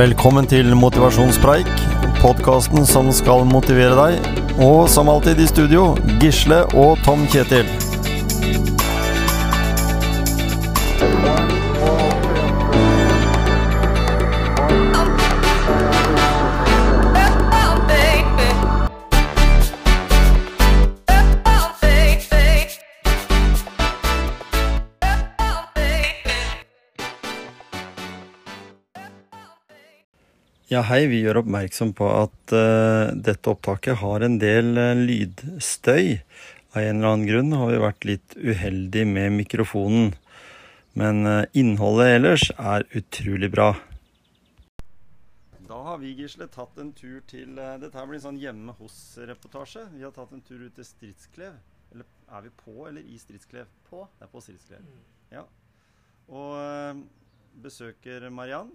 Velkommen til Motivasjonspreik, podkasten som skal motivere deg. Og som alltid i studio, Gisle og Tom Kjetil. Ja, hei. Vi gjør oppmerksom på at uh, dette opptaket har en del uh, lydstøy. Av en eller annen grunn har vi vært litt uheldig med mikrofonen. Men uh, innholdet ellers er utrolig bra. Da har vi, Gisle, tatt en tur til Dette her blir en sånn hjemme hos-reportasje. Vi har tatt en tur ut til Stridsklev. Eller er vi på eller i Stridsklev? På. Det er på Stridsklev. Ja. Og besøker Mariann.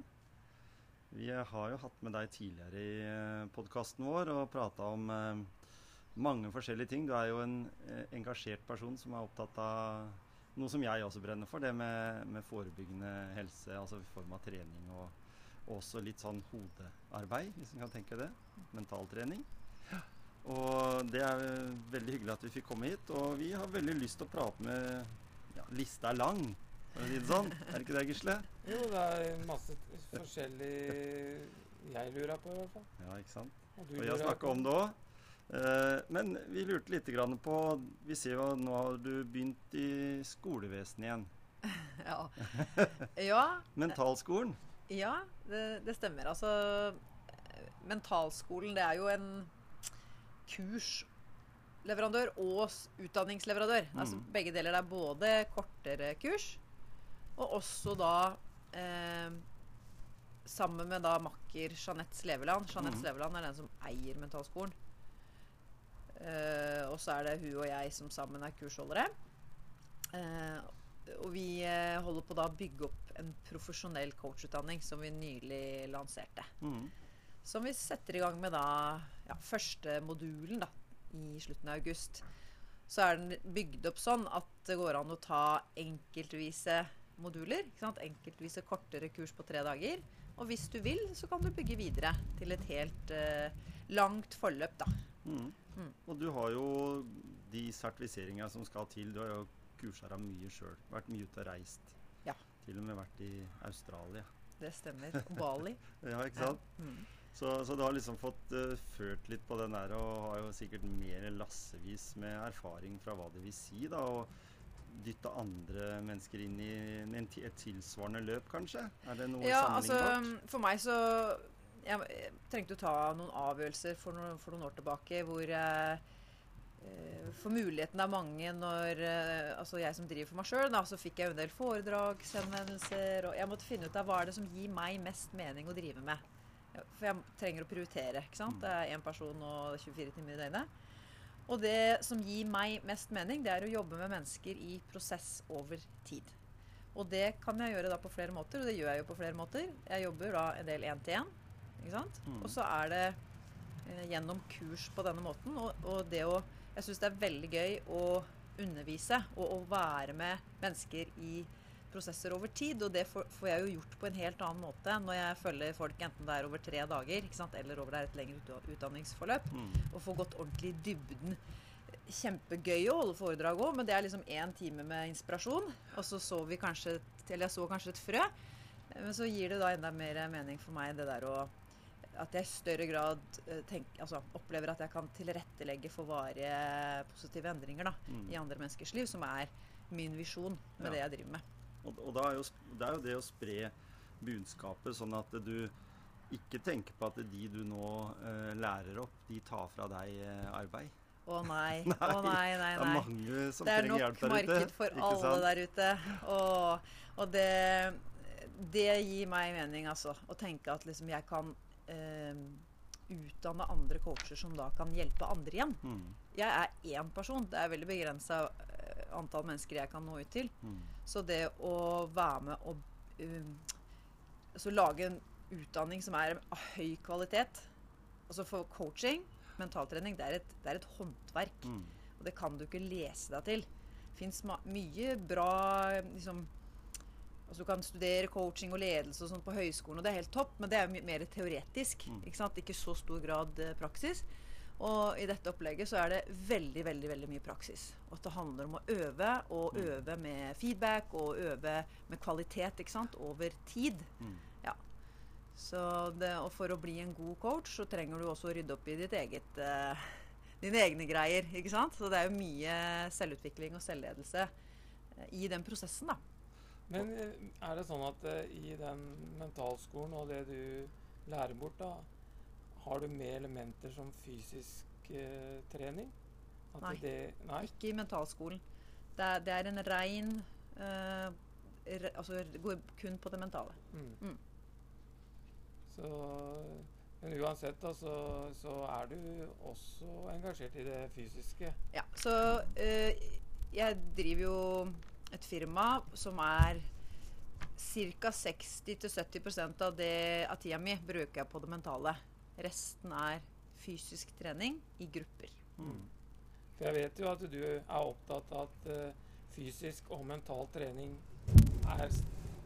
Vi har jo hatt med deg tidligere i podkasten vår og prata om eh, mange forskjellige ting. Du er jo en eh, engasjert person som er opptatt av noe som jeg også brenner for, det med, med forebyggende helse, altså i form av trening og, og også litt sånn hodearbeid, hvis en kan tenke det. Mentaltrening. Og det er veldig hyggelig at vi fikk komme hit, og vi har veldig lyst til å prate med ja, Lista er lang, for å si det sånn. Er det ikke det, Gisle? Jo, det er masse forskjellig jeg lurer på, i hvert fall. Ja, ikke sant? Og Og jeg snakka om det òg. men vi lurte litt på Vi ser jo nå har du begynt i skolevesenet igjen. Ja. ja, Mentalskolen. ja det, det stemmer. Altså eh, Mentalskolen, det er jo en kursleverandør og utdanningsleverandør. Altså, Mm. begge deler. Det er både kortere kurs, og også da eh, Sammen med da makker Jeanette Sleveland. Jeanette mm. Sleveland er den som eier Mentalskolen. Eh, og så er det hun og jeg som sammen er kursholdere. Eh, og vi eh, holder på da å bygge opp en profesjonell coachutdanning som vi nylig lanserte. Mm. Som vi setter i gang med da ja, første modulen da, i slutten av august. Så er den bygd opp sånn at det går an å ta enkeltvise moduler. Enkeltvise kortere kurs på tre dager. Og hvis du vil, så kan du bygge videre til et helt eh, langt forløp, da. Mm. Mm. Og du har jo de sertifiseringa som skal til. Du har jo kursa deg mye sjøl. Vært mye ute og reist. Ja. Til og med vært i Australia. Det stemmer. Bali. Ja, ikke Ja. sant? Mm. Så, så du har liksom fått uh, ført litt på den der, og har jo sikkert mer lassevis med erfaring fra hva det vil si da, å dytte andre mennesker inn i et tilsvarende løp, kanskje? Er det noe Ja, altså sammenlignbart? for meg så Jeg, trengte å ta noen avgjørelser for noen, for noen år tilbake hvor jeg eh, For muligheten er mange når eh, Altså jeg som driver for meg sjøl, så fikk jeg en del foredragshenvendelser, og jeg måtte finne ut av hva er det som gir meg mest mening å drive med. For jeg trenger å prioritere. ikke sant? Det er én person og 24 timer i døgnet. Og det som gir meg mest mening, det er å jobbe med mennesker i prosess over tid. Og det kan jeg gjøre da på flere måter, og det gjør jeg jo på flere måter. Jeg jobber da en del én-til-én. ikke sant? Mm. Og så er det eh, gjennom kurs på denne måten. Og, og det å Jeg syns det er veldig gøy å undervise og å være med mennesker i prosesser over tid. Og det får, får jeg jo gjort på en helt annen måte når jeg følger folk enten det er over tre dager ikke sant? eller over det er et lengre utdanningsforløp. Mm. Og får gått ordentlig i dybden. Kjempegøy å holde foredrag òg, men det er liksom én time med inspirasjon. Og så så vi kanskje Eller jeg så kanskje et frø. Men så gir det da enda mer mening for meg det der å At jeg i større grad tenker, altså, opplever at jeg kan tilrettelegge for varige positive endringer da, Mm. i andre menneskers liv, som er min visjon med Ja. det jeg driver med. Og, og er jo, det er jo det å spre budskapet sånn at du ikke tenker på at de du nå eh, lærer opp, de tar fra deg eh, arbeid. Å nei, Nei, å nei, nei, Det er nei. mange som Det er trenger nok hjelp der ute. marked for alle sant? der ute. Og, og det, det gir meg mening, altså. Å tenke at liksom jeg kan eh, utdanne andre coacher som da kan hjelpe andre igjen. Mm. Jeg er én person. Det er veldig begrensa antall mennesker jeg kan nå ut til. Mm. Så det å være med og um, altså lage en utdanning som er av høy kvalitet Altså for coaching, mentaltrening, det er et, det er et håndverk. Mm. Og det kan du ikke lese deg til. Det fins mye bra liksom, Altså Du kan studere coaching og ledelse og sånt på høyskolen, og det er helt topp, men det er jo mer teoretisk. Mm. Ikke sant? Ikke så stor grad eh, praksis. Og i dette opplegget så er det veldig veldig, veldig mye praksis. Og at det handler om å øve, og Mm. øve med feedback, og øve med kvalitet ikke sant? over tid. Mm. Ja. Så det, og for å bli en god coach, så trenger du også å rydde opp i ditt eget eh, dine egne greier. ikke sant? Så det er jo mye selvutvikling og selvledelse eh, i den prosessen, da. Men eh, er det sånn at uh, i den mentalskolen og det du lærer bort, da, har du med elementer som fysisk eh, trening? Nei. Det, nei? Ikke i mentalskolen. Det er, det er en rein eh, re, Altså går kun på det mentale. Mm. Mm. Så, men uansett, da, så, så er du også engasjert i det fysiske. Ja, så eh, jeg driver jo et firma som er ca. 60-70% av, det- av tida mi bruker jeg på det mentale. Resten er fysisk trening i grupper. Mm. For jeg vet jo at du er opptatt av at uh, fysisk og mental trening er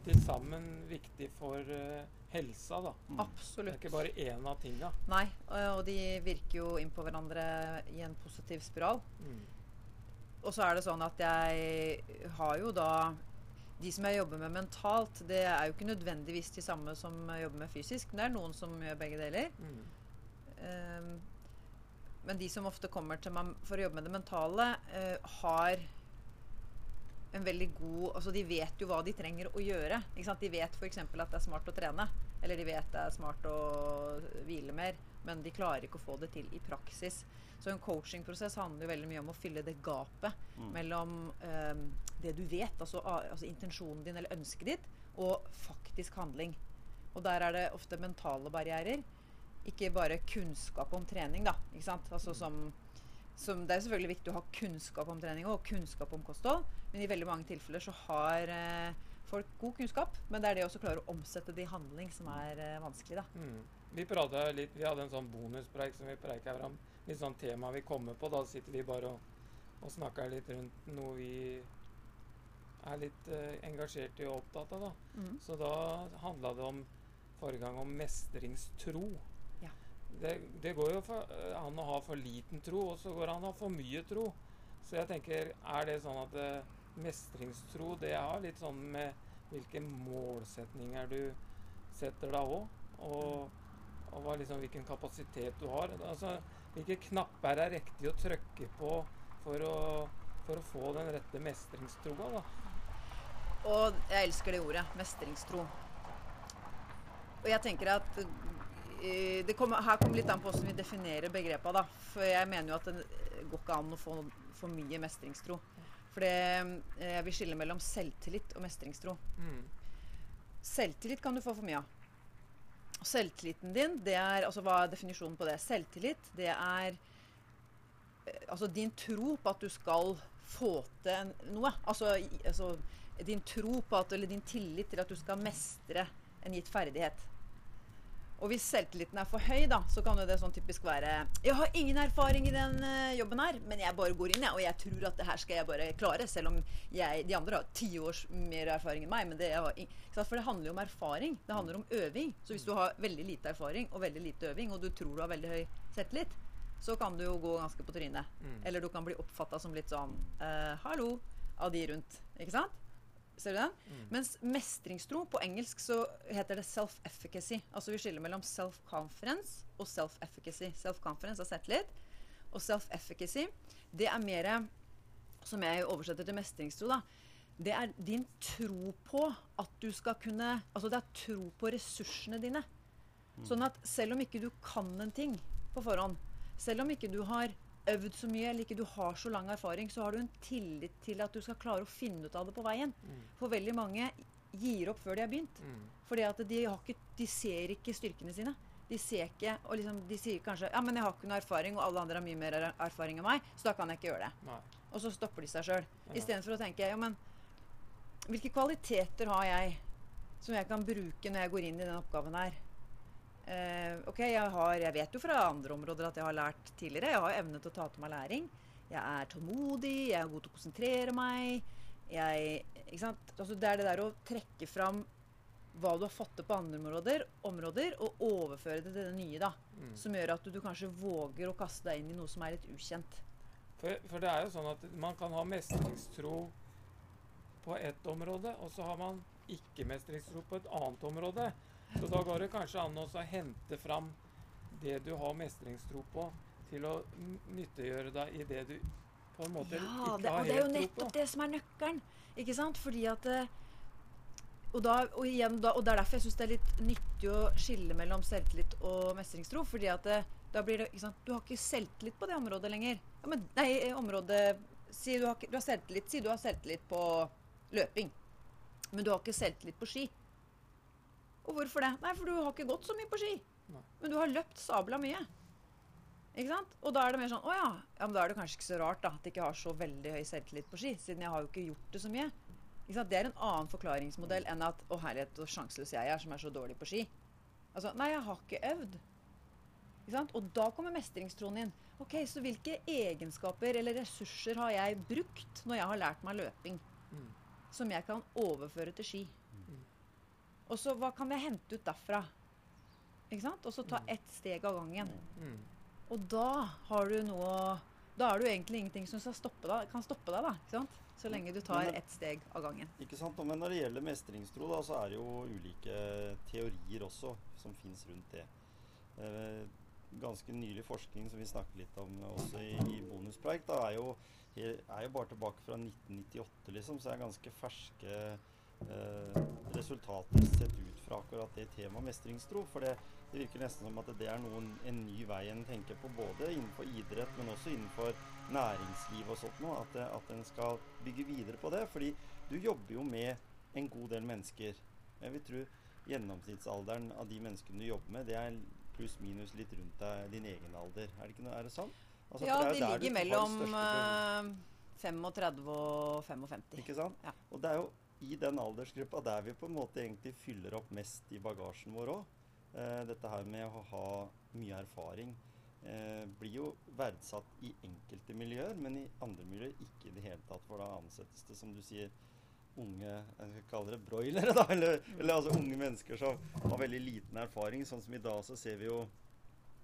til sammen viktig for uh, helsa, da. Mm. Det er ikke bare én av tinga. Nei, og og de virker jo inn på hverandre i en positiv spiral. Mm. Og så er det sånn at jeg har jo da De som jeg jobber med mentalt, det er jo ikke nødvendigvis de samme som jeg jobber med fysisk. Men det er noen som gjør begge deler. Mm. Um, men de som ofte kommer til meg for å jobbe med det mentale, uh, har en veldig god Altså de vet jo hva de trenger å gjøre. Ikke sant? De vet f.eks. at det er smart å trene. Eller de vet det er smart å hvile mer. Men de klarer ikke å få det til i praksis. Så en coachingprosess handler jo veldig mye om å fylle det gapet Mm. mellom um, det du vet, altså, altså intensjonen din eller ønsket ditt, og faktisk handling. Og der er det ofte mentale barrierer. Ikke bare kunnskap om trening, da. Ikke sant? Altså som, som det er selvfølgelig viktig å ha kunnskap om trening og kunnskap om kosthold, men i veldig mange tilfeller så har eh, folk god kunnskap, men det er det å klare å omsette det i handling som er eh, vanskelig, da. Mm. Vi pratet litt, vi hadde en sånn bonuspreik som vi preika fram. Litt sånn tema vi kommer på. Da sitter vi bare og, og snakker litt rundt noe vi er litt eh, engasjert i og opptatt av. da. Mm. Så da handla det om forrige gang om mestringstro. Det, det går jo for, eh, an å ha for liten tro, og så går det an å ha for mye tro. Så jeg tenker, er det sånn at eh, mestringstro det har litt sånn med hvilke målsetninger du setter deg òg, og, og liksom, hvilken kapasitet du har. Altså, hvilke knapper er riktig å trykke på for å, for å få den rette mestringstroa? da? Og jeg elsker det ordet. Mestringstro. Og jeg tenker at eh, det kommer, Her kommer litt an på hvordan vi definerer begrepet. da. For jeg mener jo at det går ikke an å få for mye mestringstro. For det, eh, jeg vil skille mellom selvtillit og mestringstro. Mm. Selvtillit kan du få for mye av. Selvtilliten din, det er altså Hva er definisjonen på det? Selvtillit, det er eh, altså din tro på at du skal få til noe. Altså, altså din tro på at Eller din tillit til at du skal mestre en gitt ferdighet. Og hvis selvtilliten er for høy, da, så kan jo det sånn typisk være Jeg har ingen erfaring i den eh, jobben her, men jeg bare går inn, jeg, og jeg tror at det her skal jeg bare klare. Selv om jeg, de andre har ti års mer erfaring enn meg. Men det, har? For det handler jo om erfaring. Det handler om øving. Så hvis du har veldig lite erfaring og veldig lite øving, og du tror du har veldig høy selvtillit, så kan du jo gå ganske på trynet. Mm. Eller du kan bli oppfatta som litt sånn eh, hallo av de rundt. Ikke sant? Ser du den? Mm. Mens mestringstro på engelsk så heter det self-efficacy. Altså vi skiller mellom self-conference og self-efficacy. Self-confidence er selvtillit. Og self-efficacy, det er mer Som jeg oversetter til mestringstro, da. Det er din tro på at du skal kunne Altså det er tro på ressursene dine. Sånn at selv om ikke du kan en ting på forhånd, selv om ikke du har øvd så mye eller ikke du har så lang erfaring, så har du en tillit til at du skal klare å finne ut av det på veien. Mm. For veldig mange gir opp før de har begynt. Mm. Fordi at de, ikke, de ser ikke styrkene sine. De ser ikke, og liksom, de sier kanskje ja, men jeg har ikke noe erfaring, og alle andre har mye mer er- erfaring enn meg, så da kan jeg ikke gjøre det. Nei. Og så stopper de seg sjøl. Ja. Istedenfor å tenke ja, men hvilke kvaliteter har jeg som jeg kan bruke når jeg går inn i den oppgaven her? Eh, ok, jeg, har, jeg vet jo fra andre områder at jeg har lært tidligere. Jeg har evne til å ta til meg læring. Jeg er tålmodig, jeg er god til å konsentrere meg. jeg ikke? Altså, det er det der å trekke fram hva du har fått til på andre områder, områder og overføre det til det nye. da, Mm. Som gjør at du, du kanskje våger å kaste deg inn i noe som er litt ukjent. For, for det er jo sånn at man kan ha mestringstro på ett område, og så har man ikke-mestringstro på et annet område. Så da går det kanskje an å hente fram det du har mestringstro på, til å nyttiggjøre deg i det du på en måte Ja, ikke det, har og det er jo nettopp det som er nøkkelen. Ikke sant? Fordi at eh, og, da, og, igjen, da, og det er derfor jeg syns det er litt nyttig å skille mellom selvtillit og mestringstro. Fordi at det, da blir det ikke sant? Du har ikke selvtillit på det området lenger. Ja, men, nei, eh, området Si du har, du har selvtillit Si du har selvtillit på løping. Men du har ikke selvtillit på ski. Og hvorfor det? Nei, for du har ikke gått så mye på ski. Nei. Men du har løpt sabla mye. Ikke sant? Og da er det mer sånn Å ja. ja. Men da er det kanskje ikke så rart da, at jeg ikke har så veldig høy selvtillit på ski. Siden jeg har jo ikke gjort det så mye. Ikke sant? Det er en annen forklaringsmodell enn at Å herlighet, så sjanseløs jeg er som er så dårlig på ski. Altså, Nei, jeg har ikke øvd. Ikke sant? Og da kommer mestringstroen inn. Ok, Så hvilke egenskaper eller ressurser har jeg brukt når jeg har lært meg løping, Mm. som jeg kan overføre til ski? Mm. Og så hva kan jeg hente ut derfra? Ikke sant? Og så ta Mm. ett steg av gangen. Mm. Og da har du noe Da er det jo egentlig ingenting som stoppe deg, kan stoppe deg, da. Ikke sant? Så lenge du tar ett steg av gangen. Ikke sant? Men når det gjelder mestringstro, da, så er det jo ulike teorier også som fins rundt det. Eh, ganske nylig forskning som vi snakket litt om også i, i bonuspreik, da, er jo, er jo bare tilbake fra 1998, liksom, så er ganske ferske resultater sett ut fra akkurat det temaet mestringstro. For det, det virker nesten som at det er noen, en ny vei en tenker på, både innenfor idrett, men også innenfor næringsliv og sånt noe. At, at en skal bygge videre på det. Fordi du jobber jo med en god del mennesker. Jeg vil tro gjennomsnittsalderen av de menneskene du jobber med, det er pluss-minus litt rundt deg, din egen alder. Er det ikke noe, er det sånn? Altså, ja, det, det er ligger mellom største problemet. eh, 35 og 55. Ikke sant? Ja. Og det er jo i den aldersgruppa der vi på en måte egentlig fyller opp mest i bagasjen vår òg. Eh, dette her med å ha mye erfaring eh, blir jo verdsatt i enkelte miljøer, men i andre miljøer ikke i det hele tatt. For da ansettes det, som du sier, unge jeg skal kalle det broilere, da. Eller, eller altså unge mennesker som har veldig liten erfaring. Sånn som i dag så ser vi jo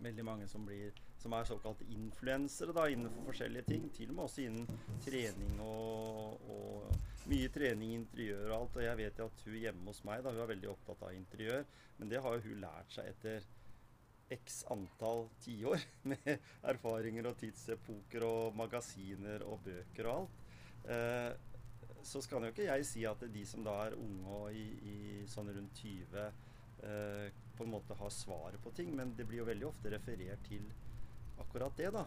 veldig mange som blir som er såkalte influensere da, innenfor forskjellige ting. Til og med også innen trening og, og mye trening, interiør og alt. Og jeg vet jo at hun hjemme hos meg da, hun er veldig opptatt av interiør. Men det har jo hun lært seg etter x antall tiår med erfaringer og tidsepoker og magasiner og bøker og alt. Eh, så skal jo ikke jeg si at de som da er unge og i, i sånn rundt 20 eh, på en måte har svaret på ting, men det blir jo veldig ofte referert til akkurat det, da.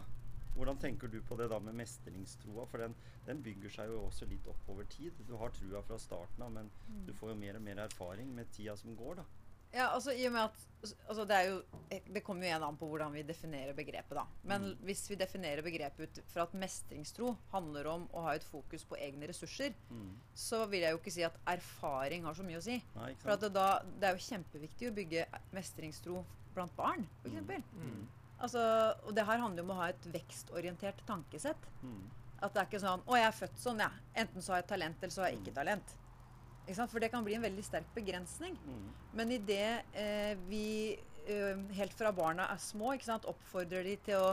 Hvordan tenker du på det da med mestringstroa? For den, den bygger seg jo også litt opp over tid. Du har trua fra starten av, men du får jo mer og mer erfaring med tida som går, da. Ja, altså i og med at altså, det, er jo, det kommer jo igjen an på hvordan vi definerer begrepet. da. Men Mm. hvis vi definerer begrepet ut fra at mestringstro handler om å ha et fokus på egne ressurser, Mm. så vil jeg jo ikke si at erfaring har så mye å si. Nei, For at det, da, det er jo kjempeviktig å bygge mestringstro blant barn, f.eks. Mm. Altså, og det her handler om å ha et vekstorientert tankesett. Mm. At det er ikke sånn 'Å, jeg er født sånn, jeg. Enten så har jeg talent, eller så har jeg ikke talent'. Ikke sant? For det kan bli en veldig sterk begrensning. Mm. Men idet eh, vi eh, helt fra barna er små, ikke sant, oppfordrer de til å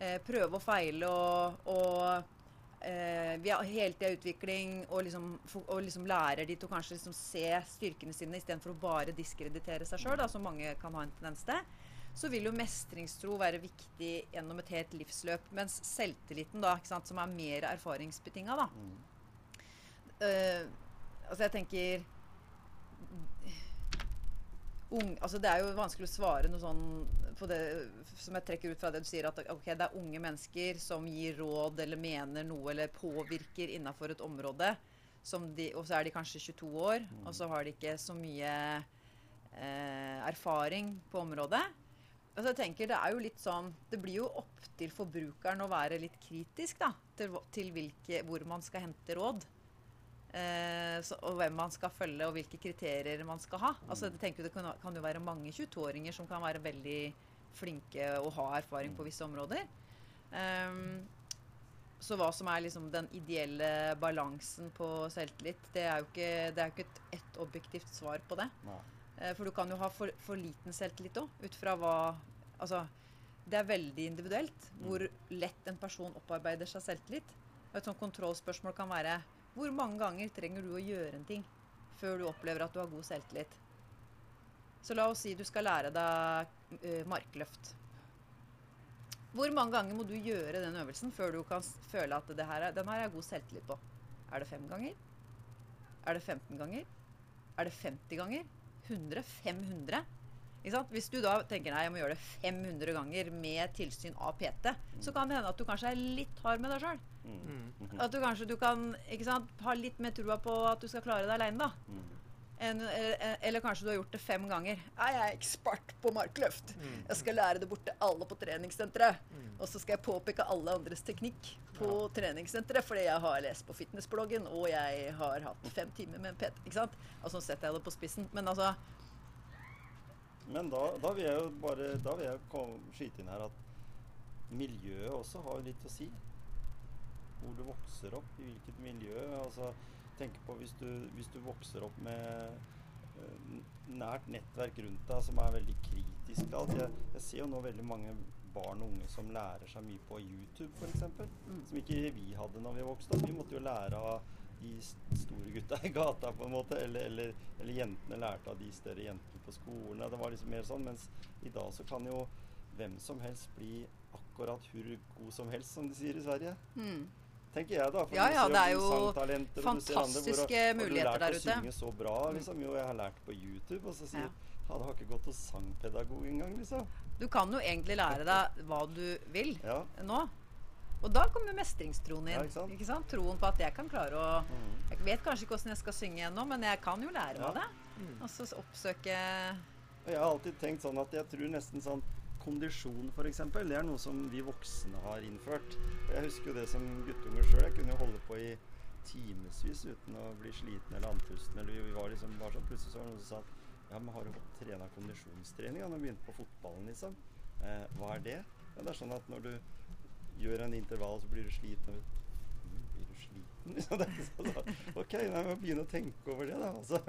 eh, prøve og feile og, og eh, vi har hele tida utvikling og liksom, og liksom lærer de til å kanskje liksom se styrkene sine istedenfor å bare diskreditere seg sjøl, som mange kan ha en tendens til, så vil jo mestringstro være viktig gjennom et helt livsløp. Mens selvtilliten, da, ikke sant, som er mer erfaringsbetinga, da Mm. uh, Altså, jeg tenker Unge, altså Det er jo vanskelig å svare noe sånn på det som jeg trekker ut fra det du sier, at ok, det er unge mennesker som gir råd eller mener noe eller påvirker innafor et område, som de, og så er de kanskje 22 år, og så har de ikke så mye eh, erfaring på området. Altså jeg tenker Det er jo litt sånn, det blir jo opp til forbrukeren å være litt kritisk da, til, til hvilke, hvor man skal hente råd. Eh, så, og hvem man skal følge, og hvilke kriterier man skal ha. Altså, jeg tenker Det kan, kan jo være mange 22-åringer som kan være veldig flinke og ha erfaring på visse områder. Ehm, så hva som er liksom den ideelle balansen på selvtillit, det er jo ikke, det er ikke et, ett objektivt svar på det. Nei. Eh, For du kan jo ha for, for liten selvtillit òg, ut fra hva Altså, det er veldig individuelt hvor lett en person opparbeider seg selvtillit. Og Et sånt kontrollspørsmål kan være hvor mange ganger trenger du å gjøre en ting før du opplever at du har god selvtillit? Så la oss si du skal lære deg eh, markløft. Hvor mange ganger må du gjøre den øvelsen før du kan føle at det her er, den her er god selvtillit på? Er det fem ganger? Er det 15 ganger? Er det 50 ganger? 100? 500? Ikke sant? Hvis du da tenker nei, jeg må gjøre det 500 ganger med tilsyn av PT, så kan det hende at du kanskje er litt hard med deg sjøl. Mm. Mm. At du kanskje du kan sant, ha litt mer trua på at du skal klare deg aleine, da. En, eller, eller kanskje du har gjort det fem ganger. Jeg er ekspert på markløft. Mm. Jeg skal lære det bort til alle på treningssenteret. Mm. Og så skal jeg påpeke alle andres teknikk på treningssenteret fordi jeg har lest på fitnessbloggen og jeg har hatt fem timer med en PT. Ikke sant? Altså, nå setter jeg det på spissen. Men altså Men da, da vil jeg jo bare Da vil jeg skyte inn her at miljøet også har litt å si. Hvor du vokser opp, i hvilket miljø. Altså, tenk på hvis du, hvis du vokser opp med eh, nært nettverk rundt deg som er veldig kritisk til alt. Jeg, jeg ser jo nå veldig mange barn og unge som lærer seg mye på YouTube, f.eks. Mm. Som ikke vi hadde når vi vokste opp. Vi måtte jo lære av de store gutta i gata, på en måte. Eller, eller, eller jentene lærte av de større jentene på skolen. Det var liksom mer sånn. Mens i dag så kan jo hvem som helst bli akkurat hur god som helst, som de sier i Sverige. hmm. Tenker jeg, da. For Ja, ja, det er jo fantastiske andre hvor- fantastiske har du lært å ute. synge så bra, liksom. Jo, jeg har lært på YouTube. Og så sier Ja. ja, det har ikke gått hos sangpedagog engang, liksom. Du kan jo egentlig lære deg hva du vil Ja. nå. Og da kommer mestringstroen inn. Ja, ikke sant? Troen på at jeg kan klare å Mm. Jeg vet kanskje ikke hvordan jeg skal synge ennå, men jeg kan jo lære meg det. Mm. Og så oppsøke jeg har alltid tenkt sånn at jeg tror nesten sånn kondisjon f.eks. Det er noe som vi voksne har innført. Jeg husker jo det som guttunger sjøl. Jeg kunne jo holde på i timevis uten å bli sliten eller andpusten. Eller vi var liksom bare sånn Plutselig så var det noen som sa at ja, men har du trena kondisjonstrening da du begynte på fotballen, liksom? Eh, hva er det? Ja, det er sånn at når du gjør en intervall, så blir du sliten. Blir du sliten? Liksom, det ikke sånn, ok, nei, må begynne å tenke over det, da. Så,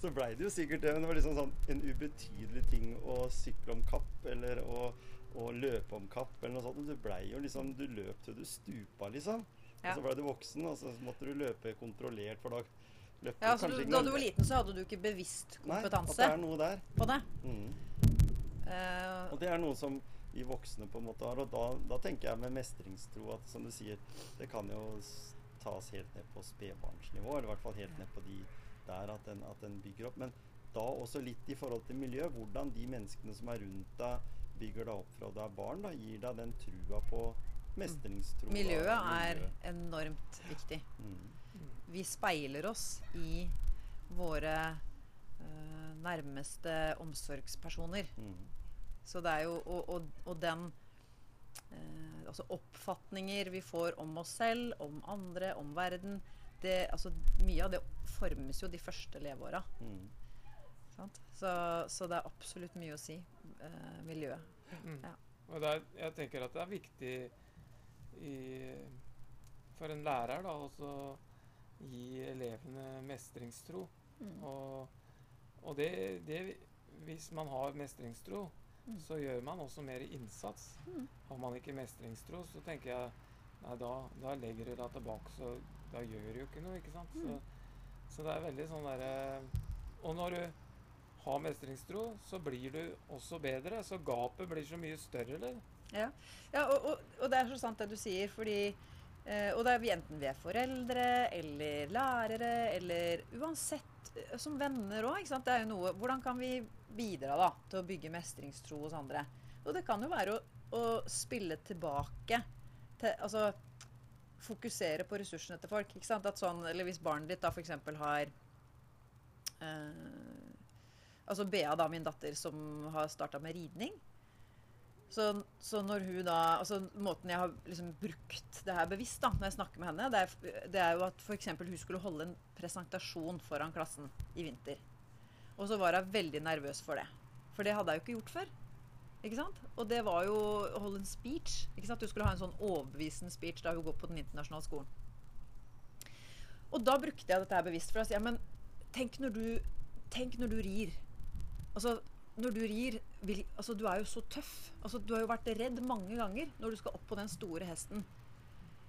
så blei det jo sikkert det, men det var liksom sånn en ubetydelig ting å sykle om kapp eller å, å løpe om kapp eller noe sånt. Du blei jo liksom Du løp til du stupa, liksom. Ja. Og så blei du voksen, og så måtte du løpe kontrollert, for da løpte Ja, kanskje du, Da du var liten, så hadde du ikke bevisst Nei, at kompetanse det er noe der. på det. Mm. Uh, Og det er noe som vi voksne på en måte har. Og da, da tenker jeg med mestringstro at som du sier, det kan jo tas helt ned på spedbarnsnivå, eller i hvert fall helt ned på de der at den, at den bygger opp. Men da også litt i forhold til miljø, hvordan de menneskene som er rundt deg, bygger deg opp fra du er barn, da, gir deg den trua på mestringstro. miljøet da, er miljø. enormt viktig. mm. Vi speiler oss i våre øh, nærmeste omsorgspersoner. Mm. Så det er jo Og, og, og den eh, Altså oppfatninger vi får om oss selv, om andre, om verden det, altså, Mye av det formes jo de første leveåra. Mm. Så, så det er absolutt mye å si. Eh, miljøet. Mm. Ja. Og det er, jeg tenker at det er viktig i, for en lærer da, også gi elevene mestringstro. Mm. Og, og det, det Hvis man har mestringstro, Mm. så gjør man også mer innsats. Mm. Har man ikke mestringstro, så tenker jeg Nei, da, da legger du deg tilbake, så da gjør du jo ikke noe, ikke sant? Så, så det er veldig sånn derre Og når du har mestringstro, så blir du også bedre. Så gapet blir så mye større, eller? Ja, ja og, og, og det er så sant det du sier, fordi eh, Og det er enten vi er foreldre eller lærere eller uansett eh, som venner òg. Det er jo noe Hvordan kan vi bidra da til å bygge mestringstro hos andre? Og det kan jo være å, å spille tilbake til Altså fokusere på ressursene til folk. ikke sant? At sånn, eller Hvis barnet ditt da f.eks. har eh, Altså Bea, da, min datter, som har starta med ridning. Så, så når hun da altså Måten jeg har liksom brukt det her bevisst da, når jeg snakker med henne, det er, det er jo at f.eks. hun skulle holde en presentasjon foran klassen i vinter. Og så var hun veldig nervøs for det. For det hadde hun ikke gjort før. Ikke sant? Og det var jo å holde en speech. Ikke sant? Du skulle ha en sånn overbevisende speech da hun går på den internasjonale skolen. Og da brukte jeg dette her bevisst. For å si ja, men tenk når du, tenk når du rir. Altså, når du rir vil, altså, Du er jo så tøff. Altså, du har jo vært redd mange ganger når du skal opp på den store hesten.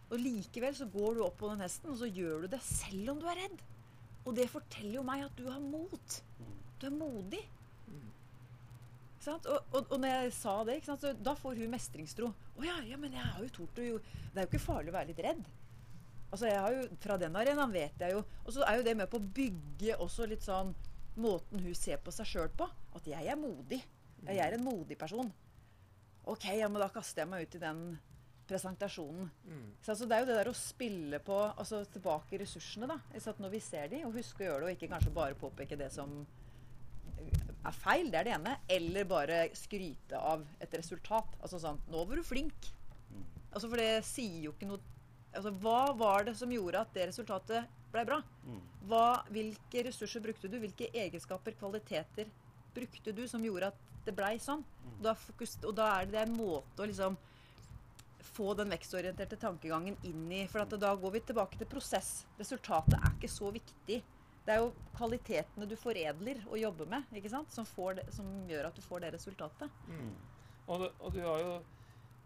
Og likevel så går du opp på den hesten, og så gjør du det selv om du er redd. Og det forteller jo meg at du har mot. Du er modig. Mm. sant? Og, og, og når jeg sa det, så da får hun mestringstro. Å ja, ja, men jeg har jo tort å jo Det er jo ikke farlig å være litt redd. Altså jeg har jo, Fra den arenaen vet jeg jo Og så er jo det med på å bygge også litt sånn måten hun ser på seg sjøl på. At jeg er modig. Jeg er en modig person. OK, ja, men da kaster jeg meg ut i den presentasjonen. Mm. Så altså, det er jo det der å spille på altså tilbake ressursene, da. Så at når vi ser de, og huske å gjøre det, og ikke kanskje bare påpeke det som er feil, det er det ene. Eller bare skryte av et resultat. Altså sånn Nå var du flink. Altså For det sier jo ikke noe Altså Hva var det som gjorde at det resultatet ble bra? Mm. Hva, hvilke ressurser brukte du? Hvilke egenskaper, kvaliteter brukte du som gjorde at det blei sånn? Og da, fokus, og da er det, en måte å liksom få den vekstorienterte tankegangen inn i. For at da går vi tilbake til prosess. Resultatet er ikke så viktig. Det er jo kvalitetene du foredler og jobber med, ikke sant? Som, får det, som gjør at du får det resultatet. Mm. Og, du, og du har jo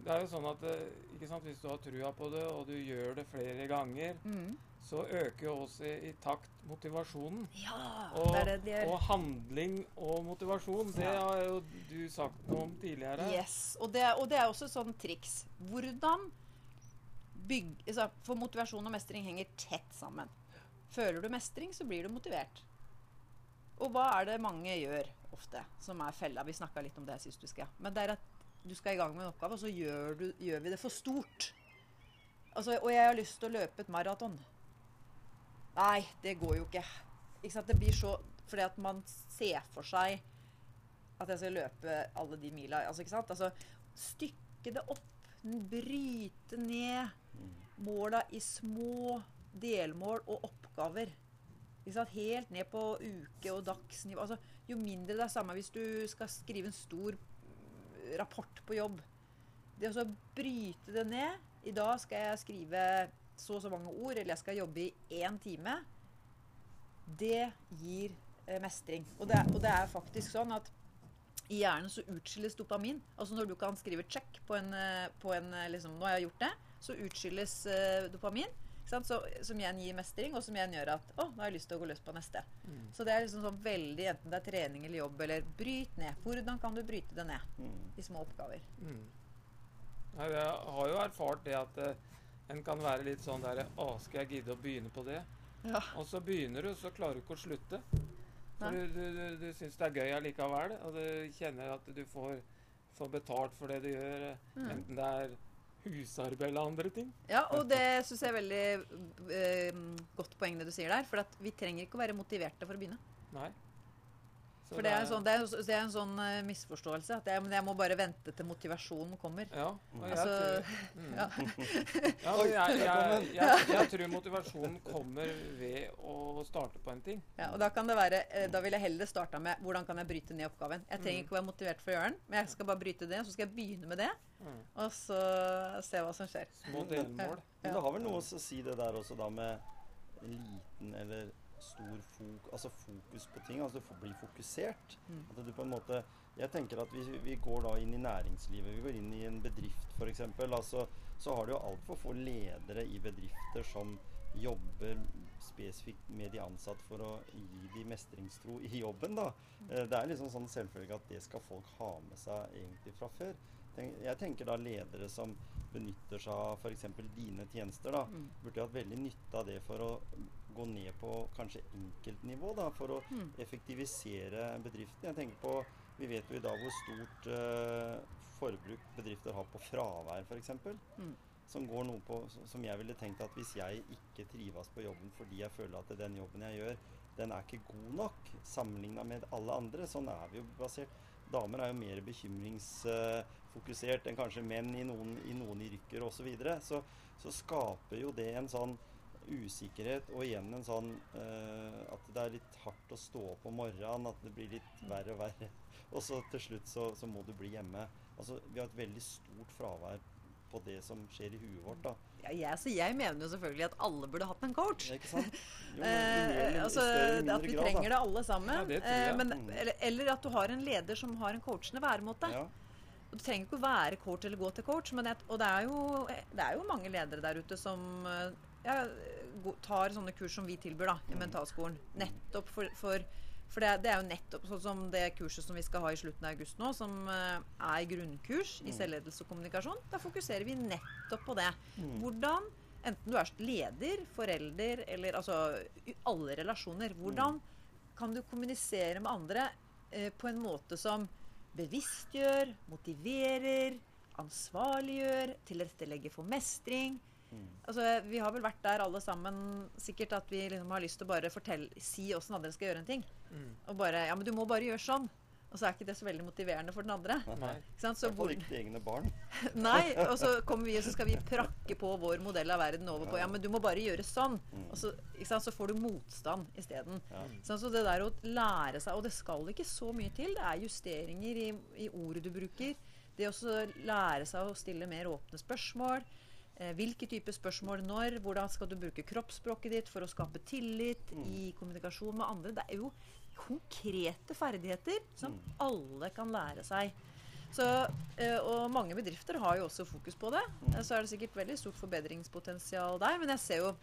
Det er jo sånn at eh, ikke sant, hvis du har trua på det, og du gjør det flere ganger, Mm. så øker jo også i, i takt motivasjonen. Ja, Og, det er det de gjør. og handling og motivasjon, det Ja. har jo du sagt noe om tidligere. Yes. Og det, og det er også sånn triks. Hvordan bygge altså, For motivasjon og mestring henger tett sammen. Føler du mestring, så blir du motivert. Og hva er det mange gjør ofte, som er fella? Vi snakka litt om det sist du skal. Men det er at du skal i gang med en oppgave, og så gjør, du, gjør vi det for stort. Altså, og jeg har lyst til å løpe et maraton. Nei, det går jo ikke. ikke sant? Det blir så Fordi at man ser for seg at jeg skal løpe alle de mila. Altså, ikke sant? Altså, stykke det opp. Bryte ned måla i små delmål og oppgaver. Helt ned på uke- og dagsnivå. Altså, jo mindre det er samme hvis du skal skrive en stor rapport på jobb. Det å bryte det ned I dag skal jeg skrive så og så mange ord, eller jeg skal jobbe i én time. Det gir eh, mestring. Og det, er, og det er faktisk sånn at i hjernen så utskilles dopamin. Altså når du kan skrive 'check' på en, eh, på en eh, liksom, 'Nå har jeg gjort det', så utskilles dopamin. Så, som igjen gir mestring, og som igjen gjør at 'Å, nå har jeg lyst til å gå løs på neste'. Mm. Så det er liksom sånn veldig, enten det er trening eller jobb, eller bryt ned. Hvordan kan du bryte det ned Mm. i små oppgaver? Mm. Jeg har jo erfart det at uh, en kan være litt sånn der Å, skal jeg gidde å begynne på det? Ja. Og så begynner du, så klarer du ikke å slutte. For du, du, du, du syns det er gøy allikevel, og du kjenner at du får, får betalt for det du gjør, Mm. enten det er husarbeid eller andre ting. Ja, og det syns jeg er veldig eh, godt poeng det du sier der. For at vi trenger ikke å være motiverte for å begynne. Nei. For det er en sånn, det er, det er en sånn uh, misforståelse. At jeg, men jeg må bare vente til motivasjonen kommer. Ja, og jeg, Altså, tror, mm. ja. ja, jeg, jeg, jeg, jeg tror motivasjonen kommer ved å starte på en ting. Ja, og da kan det være eh, Da vil jeg heller starta med hvordan kan jeg bryte ned oppgaven. Jeg trenger Mm. ikke å være motivert for å gjøre den, men jeg skal bare bryte det. Så skal jeg begynne med det, Mm. og så se hva som skjer. Små delmål. Men Ja. det har vel noe å si det der også da med liten eller stor fok altså fokus på ting. Altså få bli fokusert. Mm. At du på en måte Jeg tenker at vi, vi går da inn i næringslivet. Vi går inn i en bedrift f.eks. Altså, så har du jo altfor få ledere i bedrifter som jobber spesifikt med de ansatte for å gi de mestringstro i jobben. da. Eh, Det er liksom sånn selvfølgelig at det skal folk ha med seg egentlig fra før. Jeg tenker da ledere som benytter seg av f.eks. dine tjenester, da, Mm. burde hatt veldig nytte av det for å gå ned på kanskje enkeltnivå, da, for å Mm. effektivisere bedriften. Jeg tenker på, Vi vet jo i dag hvor stort uh, forbruk bedrifter har på fravær, f.eks. Mm. Som går noe på Som jeg ville tenkt at hvis jeg ikke trives på jobben fordi jeg føler at den jobben jeg gjør, den er ikke god nok sammenligna med alle andre. Sånn er vi jo basert. Damer er jo mer bekymringsfokusert enn kanskje menn i noen, i noen yrker osv. Så, videre. så så skaper jo det en sånn usikkerhet og igjen en sånn uh, at det er litt hardt å stå opp om morgenen, at det blir litt verre og verre. Og så til slutt så, så må du bli hjemme. Altså, vi har et veldig stort fravær på det som skjer i huet vårt, da. Ja, jeg, så jeg mener jo selvfølgelig at alle burde hatt en coach. Ikke sant? Jo, men Eh, altså, at vi grad, trenger da. det alle sammen. Ja, det. Eh, men, Mm. eller, eller at du har en leder som har en coachende væremåte. Ja. Og Du trenger ikke å være coach eller gå til coach, men jeg, og det er, jo, det er jo mange ledere der ute som gå- tar sånne kurs som vi tilbyr da, i Mm. mentalskolen. Nettopp for, for, for det, det er jo nettopp sånn som det kurset som vi skal ha i slutten av august nå, som eh, er grunnkurs i Mm. selvledelse og kommunikasjon. Da fokuserer vi nettopp på det. Mm. Hvordan, enten du er leder, forelder eller altså alle relasjoner, hvordan kan du kommunisere med andre eh, på en måte som bevisstgjør, motiverer, ansvarliggjør, tilrettelegger for mestring? Mm. Altså, vi har vel vært der alle sammen sikkert at vi liksom har lyst til å bare fortelle, si åssen andre skal gjøre en ting. Mm. Og bare Ja, men du må bare gjøre sånn. Og så er ikke det så veldig motiverende for den andre. Nei. Ikke sant? Så hvor, ikke egne barn. Nei, og så kommer vi og så skal vi prakke på vår modell av verden over på Ja, men du må bare gjøre sånn. Mm. Og så, ikke sant? så får du motstand isteden. Ja. Sånn, så det der å lære seg Og det skal ikke så mye til. Det er justeringer i, i ordet du bruker. Det å lære seg å stille mer åpne spørsmål. Eh, hvilke typer spørsmål når? Hvordan skal du bruke kroppsspråket ditt for å skape tillit Mm. i kommunikasjon med andre? Det er jo konkrete ferdigheter som Mm. alle kan lære seg. Så, eh, og mange bedrifter har jo også fokus på det. Mm. Så er det sikkert veldig stort forbedringspotensial der. Men jeg ser jo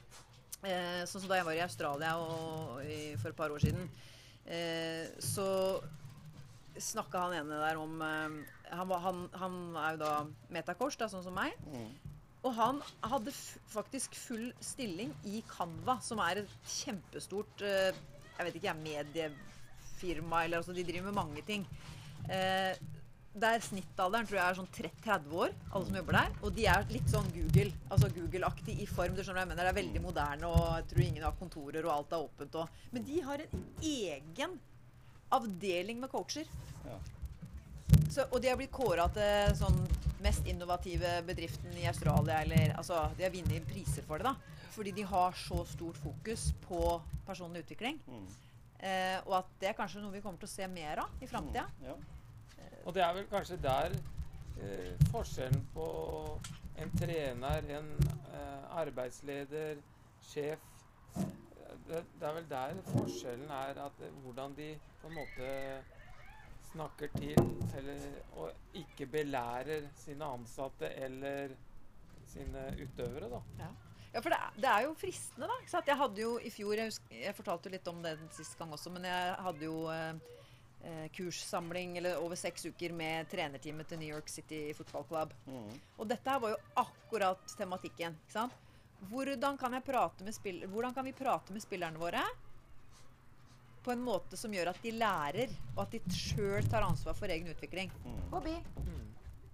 eh, Sånn som da jeg var i Australia for et par år siden, så snakka han ene der om han, han, han er jo da metakors, da, sånn som meg. Mm. Og han hadde faktisk full stilling i Canva, som er et kjempestort eh, jeg vet ikke, mediefirma. eller altså De driver med mange ting. Eh, der Snittalderen tror jeg er sånn 30 år, alle som jobber der. Og de er litt sånn Google, altså Google-aktig i form. du skjønner hva jeg mener, Det er veldig moderne, og jeg tror ingen har kontorer, og alt er åpent. Og, men de har en egen avdeling med coacher. Ja. Så, og de har blitt kåra til sånn mest innovative bedriften i Australia. Eller, altså, de har vunnet priser for det. da Fordi de har så stort fokus på personlig utvikling. Mm. Eh, og at det er kanskje noe vi kommer til å se mer av i framtida. Mm. Ja. Og det er vel kanskje der eh, forskjellen på en trener, en eh, arbeidsleder, sjef eh, det, det er vel der forskjellen er at eh, hvordan de på en måte snakker til eller, og ikke belærer sine ansatte eller sine utøvere, da. Ja, for det er, det er jo fristende, da. Ikke sant? Jeg hadde jo i fjor Jeg, husker, jeg fortalte jo litt om det sist gang også, men jeg hadde jo eh, eh, kurssamling eller over seks uker med trenerteamet til New York City Football Club. Mm. Og dette her var jo akkurat tematikken. ikke sant? Hvordan kan, jeg prate med spill hvordan kan vi prate med spillerne våre på en måte som gjør at de lærer, og at de sjøl tar ansvar for egen utvikling? Mm. Bobby, Mm.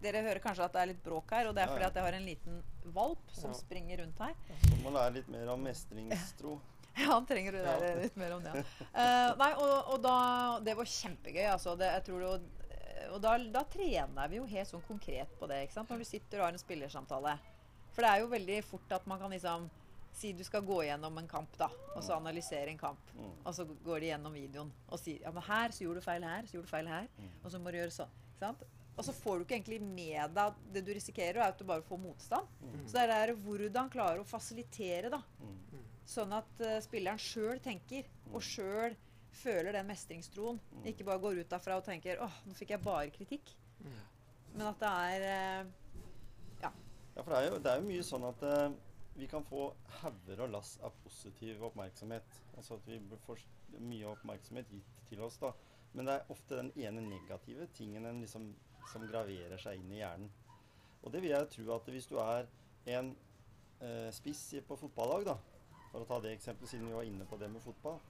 dere hører kanskje at det er litt bråk her, og det er Ja, fordi at jeg har en liten valp som Ja. springer rundt her. Så må lære litt mer om mestringstro. Ja, han trenger å Ja. lære litt mer om det. ja. Uh, nei, og, og da Det var kjempegøy, altså. Det, jeg tror det, var- og da, da trener vi jo helt sånn konkret på det, ikke sant. Når du sitter og har en spillersamtale. For det er jo veldig fort at man kan liksom Si du skal gå gjennom en kamp, da, og så analysere en kamp. Mm. Og så går de gjennom videoen og sier ja, men her så gjorde du feil her, så gjorde du feil her. Mm. Og så må du gjøre sånn. Ikke sant? Og så får du ikke egentlig med deg Det du risikerer, er at du bare får motstand. Mm. Så det er hvordan klarer å fasilitere, da. Mm. Sånn at uh, spilleren sjøl tenker, og sjøl føler den mestringstroen. Mm. Ikke bare går ut derfra og tenker 'Åh, nå fikk jeg bare kritikk'. Mm. Men at det er uh, Ja, for det er jo, det er jo mye sånn at eh, vi kan få hauger og lass av positiv oppmerksomhet. Altså at vi får mye oppmerksomhet gitt til oss, da. Men det er ofte den ene negative tingen en liksom, som graverer seg inn i hjernen. Og det vil jeg tro at hvis du er en eh, spiss på fotballag, da, for å ta det eksempelet siden vi var inne på det med fotball,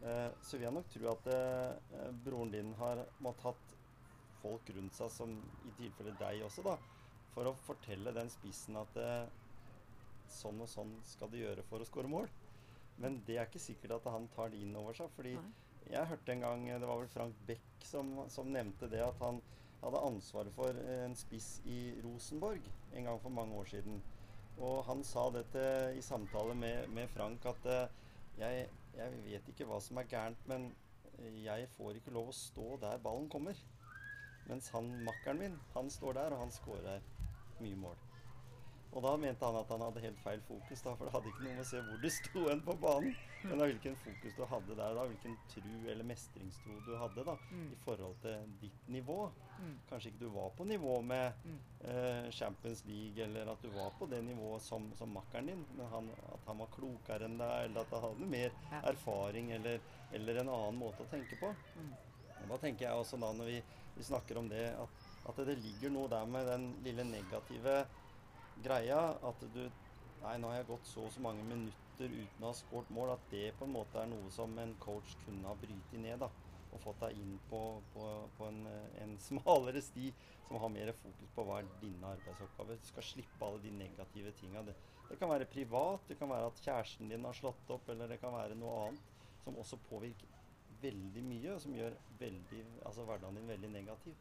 eh, så vil jeg nok tro at eh, broren din har måttet hatt folk rundt seg som i tilfelle deg også, da, for å fortelle den spissen at eh, sånn og sånn skal du gjøre for å skåre mål. Men det er ikke sikkert at han tar det inn over seg. fordi Nei. jeg hørte en gang, det var vel Frank Beck som, som nevnte det, at han hadde ansvaret for eh, en spiss i Rosenborg en gang for mange år siden. Og han sa dette i samtale med, med Frank at eh, jeg, jeg vet ikke hva som er gærent, men jeg får ikke lov å stå der ballen kommer. Mens han makkeren min, han står der, og han skårer mye mål. Og da mente han at han hadde helt feil fokus, da, for det hadde ikke noe med å se hvor du sto hen på banen, men da hvilken fokus du hadde der, da, hvilken tru eller mestringstro du hadde da, Mm. i forhold til ditt nivå. Mm. Kanskje ikke du var på nivå med Mm. eh, Champions League, eller at du var på det nivået som, som makkeren din, men han, at han var klokere enn deg, eller at han hadde mer Ja. erfaring, eller, eller en annen måte å tenke på. Mm. Og da tenker jeg også da når vi, vi snakker om det, at, at det ligger noe der med den lille negative greia at du Nei, nå har jeg gått så og så mange minutter uten å ha skåret mål, at det på en måte er noe som en coach kunne ha brytet ned. da, Og fått deg inn på, på, på en, en smalere sti som har mer fokus på hva er dine arbeidsoppgaver. Du skal slippe alle de negative tinga. Det, det kan være privat, det kan være at kjæresten din har slått opp, eller det kan være noe annet som også påvirker veldig mye, og som gjør veldig, altså hverdagen din veldig negativ.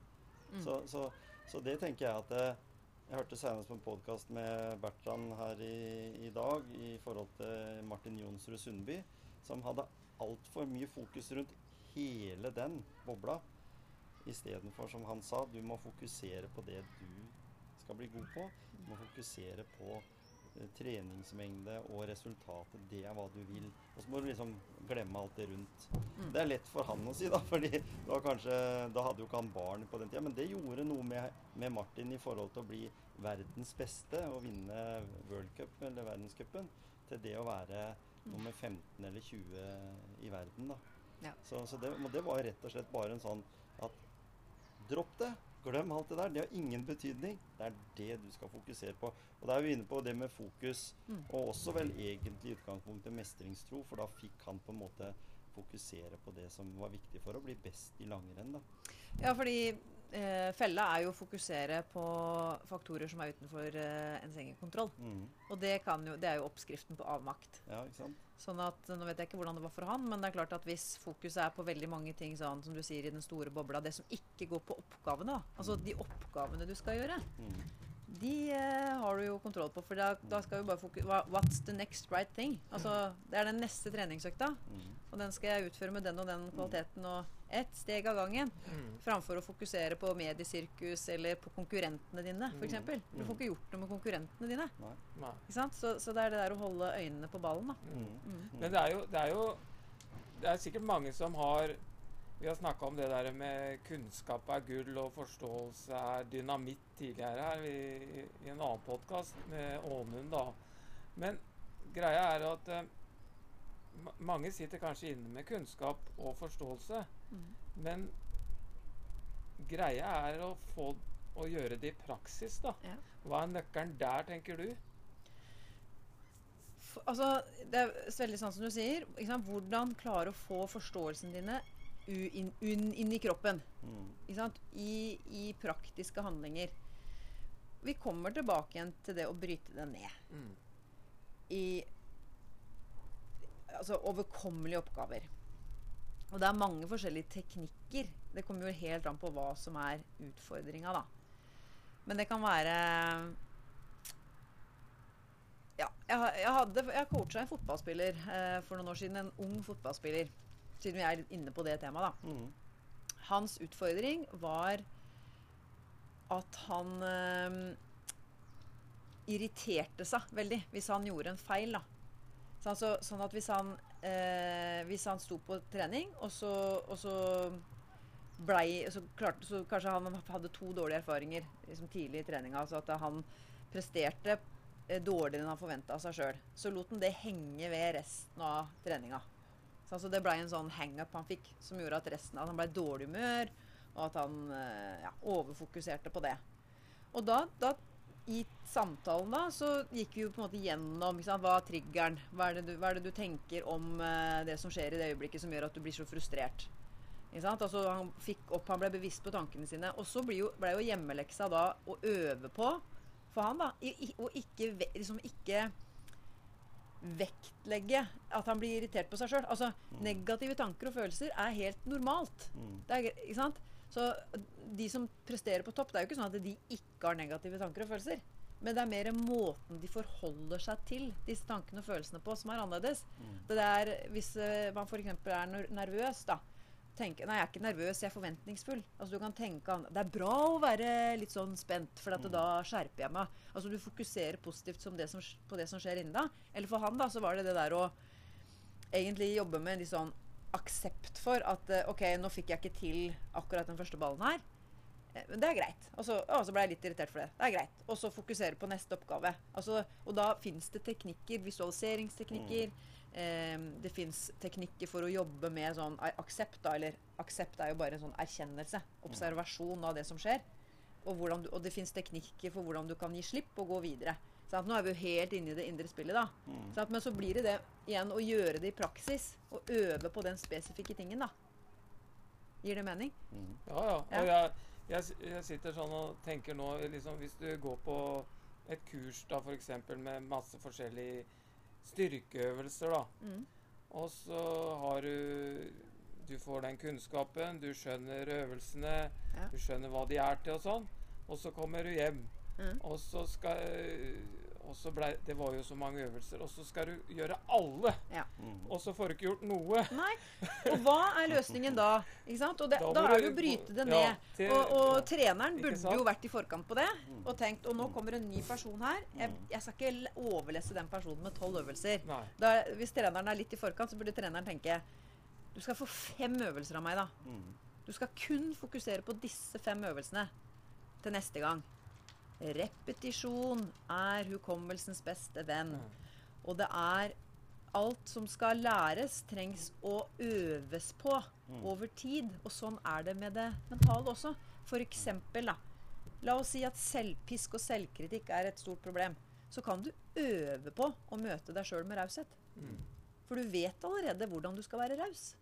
Mm. Så, så, så det tenker jeg at eh, Jeg hørte senest på en podkast med Bertrand her i, i dag i forhold til Martin Jonsrud Sundby, som hadde altfor mye fokus rundt hele den bobla. Istedenfor, som han sa, du må fokusere på det du skal bli god på. Du må fokusere på treningsmengde og resultatet. Det er hva du vil. Og så må du liksom glemme alt det rundt. Mm. Det er lett for han å si, da, fordi da, kanskje, da hadde jo ikke han barn på den tida. Men det gjorde noe med, med Martin i forhold til å bli verdens beste og vinne World Cup eller verdenscupen, til det å være nummer 15 eller 20 i verden. da. Ja. Så, så det, det var rett og slett bare en sånn at dropp det. Glem alt det der. Det har ingen betydning. Det er det du skal fokusere på. Og da er vi inne på det med fokus, Mm. og også vel egentlig i utgangspunktet mestringstro, for da fikk han på en måte fokusere på det som var viktig for å bli best i langrenn. da. Ja, fordi eh, fella er jo å fokusere på faktorer som er utenfor eh, ens egen kontroll. Mm. Og det, kan jo, det er jo oppskriften på avmakt. Ja, ikke sant? Sånn at, Nå vet jeg ikke hvordan det var for han, men det er klart at hvis fokuset er på veldig mange ting sånn som du sier i den store bobla, det som ikke går på oppgavene, da, altså de oppgavene du skal gjøre, Mhm. De eh, har du jo kontroll på. For da, da skal vi bare fokusere What's the next right thing? Altså, Det er den neste treningsøkta, mm. og den skal jeg utføre med den og den kvaliteten og ett steg av gangen. Mm. Framfor å fokusere på mediesirkus eller på konkurrentene dine, f.eks. Mm. Du får ikke gjort noe med konkurrentene dine. Nei. Sant? Så, så det er det der å holde øynene på ballen. da. Mm. Mm. Men det er jo Det er, jo, det er sikkert mange som har Vi har snakka om det der med kunnskap er gull og forståelse er dynamitt tidligere her i, i en annen podkast med Ånund, da. Men greia er at eh, mange sitter kanskje inne med kunnskap og forståelse, Mm. men greia er å få å gjøre det i praksis, da. Ja. Hva er nøkkelen der, tenker du? Altså, det er veldig sånn som du sier. Sant? Hvordan klare å få forståelsen dine u inn, inn, inn i kroppen. Mm. Ikke sant? I, I praktiske handlinger. Vi kommer tilbake igjen til det å bryte det ned. Mm. I altså, overkommelige oppgaver. Og det er mange forskjellige teknikker. Det kommer jo helt an på hva som er utfordringa, da. Men det kan være Ja, jeg, jeg hadde Jeg coacha en fotballspiller eh, for noen år siden. En ung fotballspiller. Siden vi er inne på det temaet, da. Mm. Hans utfordring var at han eh, irriterte seg veldig hvis han gjorde en feil. da. Sånn, altså, sånn at hvis han, eh, hvis han sto på trening, og så, og så blei så klarte, så Kanskje han hadde to dårlige erfaringer liksom tidlig i treninga. Altså at han presterte eh, dårligere enn han forventa av seg sjøl. Så lot han det henge ved resten av treninga. Så altså det blei en sånn hangup han fikk, som gjorde at resten av han blei dårlig humør, og at han eh, ja, overfokuserte på det. Og da, da i samtalen da, så gikk vi jo på en måte gjennom sant, hva er triggeren. Hva er, du, hva er det du tenker om eh, det som skjer i det øyeblikket som gjør at du blir så frustrert. Altså, han fikk opp, han ble bevisst på tankene sine. Og så ble jo, ble jo hjemmeleksa da å øve på for han da, i, i, og ikke, liksom ikke vektlegge at han blir irritert på seg sjøl. Altså, negative tanker og følelser er helt normalt. Mm. Det er, ikke sant? Så de som presterer på topp, det er jo ikke sånn at de ikke har negative tanker og følelser. Men det er mer måten de forholder seg til disse tankene og følelsene på, som er annerledes. Mm. Det er, hvis eh, man f.eks. er nervøs, da. Tenke, nei, jeg er ikke nervøs, jeg er forventningsfull. Altså du kan tenke an- Det er bra å være litt sånn spent, for at Mm. da skjerper jeg meg. Altså Du fokuserer positivt som det som, på det som skjer inni deg. Eller for han da, så var det det der å egentlig jobbe med en litt sånn aksept for at eh, OK, nå fikk jeg ikke til akkurat den første ballen her. Eh, Men det er greit. Og så, å, så ble jeg litt irritert for det. Det er greit. Og så fokusere på neste oppgave. Altså, og da fins det teknikker, visualiseringsteknikker. Eh, det fins teknikker for å jobbe med sånn aksept, da. Eller aksept er jo bare en sånn erkjennelse. Observasjon av det som skjer. Og, du, og det fins teknikker for hvordan du kan gi slipp og gå videre. Sant? Nå er vi jo helt inne i det indre spillet, da. Mm. Sant? Men så blir det det igjen å gjøre det i praksis. Og øve på den spesifikke tingen, da. Gir det mening? Mm. Ja, ja. Ja. Og jeg, jeg, jeg sitter sånn og tenker nå liksom, Hvis du går på et kurs da f.eks. med masse forskjellige styrkeøvelser, da. Mm. Og så har du Du får den kunnskapen, du skjønner øvelsene, Ja. du skjønner hva de er til og sånn. Og så kommer du hjem, Mm. og så skal og så ble, Det var jo så mange øvelser. Og så skal du gjøre alle! Mm. Og så får du ikke gjort noe. Nei. Og hva er løsningen da? Ikke sant? Og det, Da da, er det det å bryte det ned. ja, til- og, og ja. treneren burde jo vært i forkant på det Mm. og tenkt Og nå kommer en ny person her. Jeg, jeg skal ikke overlesse den personen med tolv øvelser. Da, hvis treneren er litt i forkant, så burde treneren tenke Du skal få fem øvelser av meg, da. Mm. Du skal kun fokusere på disse fem øvelsene til neste gang. Repetisjon er hukommelsens beste venn. Og det er alt som skal læres, trengs å øves på Mm. over tid. Og sånn er det med det mentale også. For eksempel, da. La oss si at selvpisk og selvkritikk er et stort problem. Så kan du øve på å møte deg sjøl med raushet. Mm. For du vet allerede hvordan du skal være raus.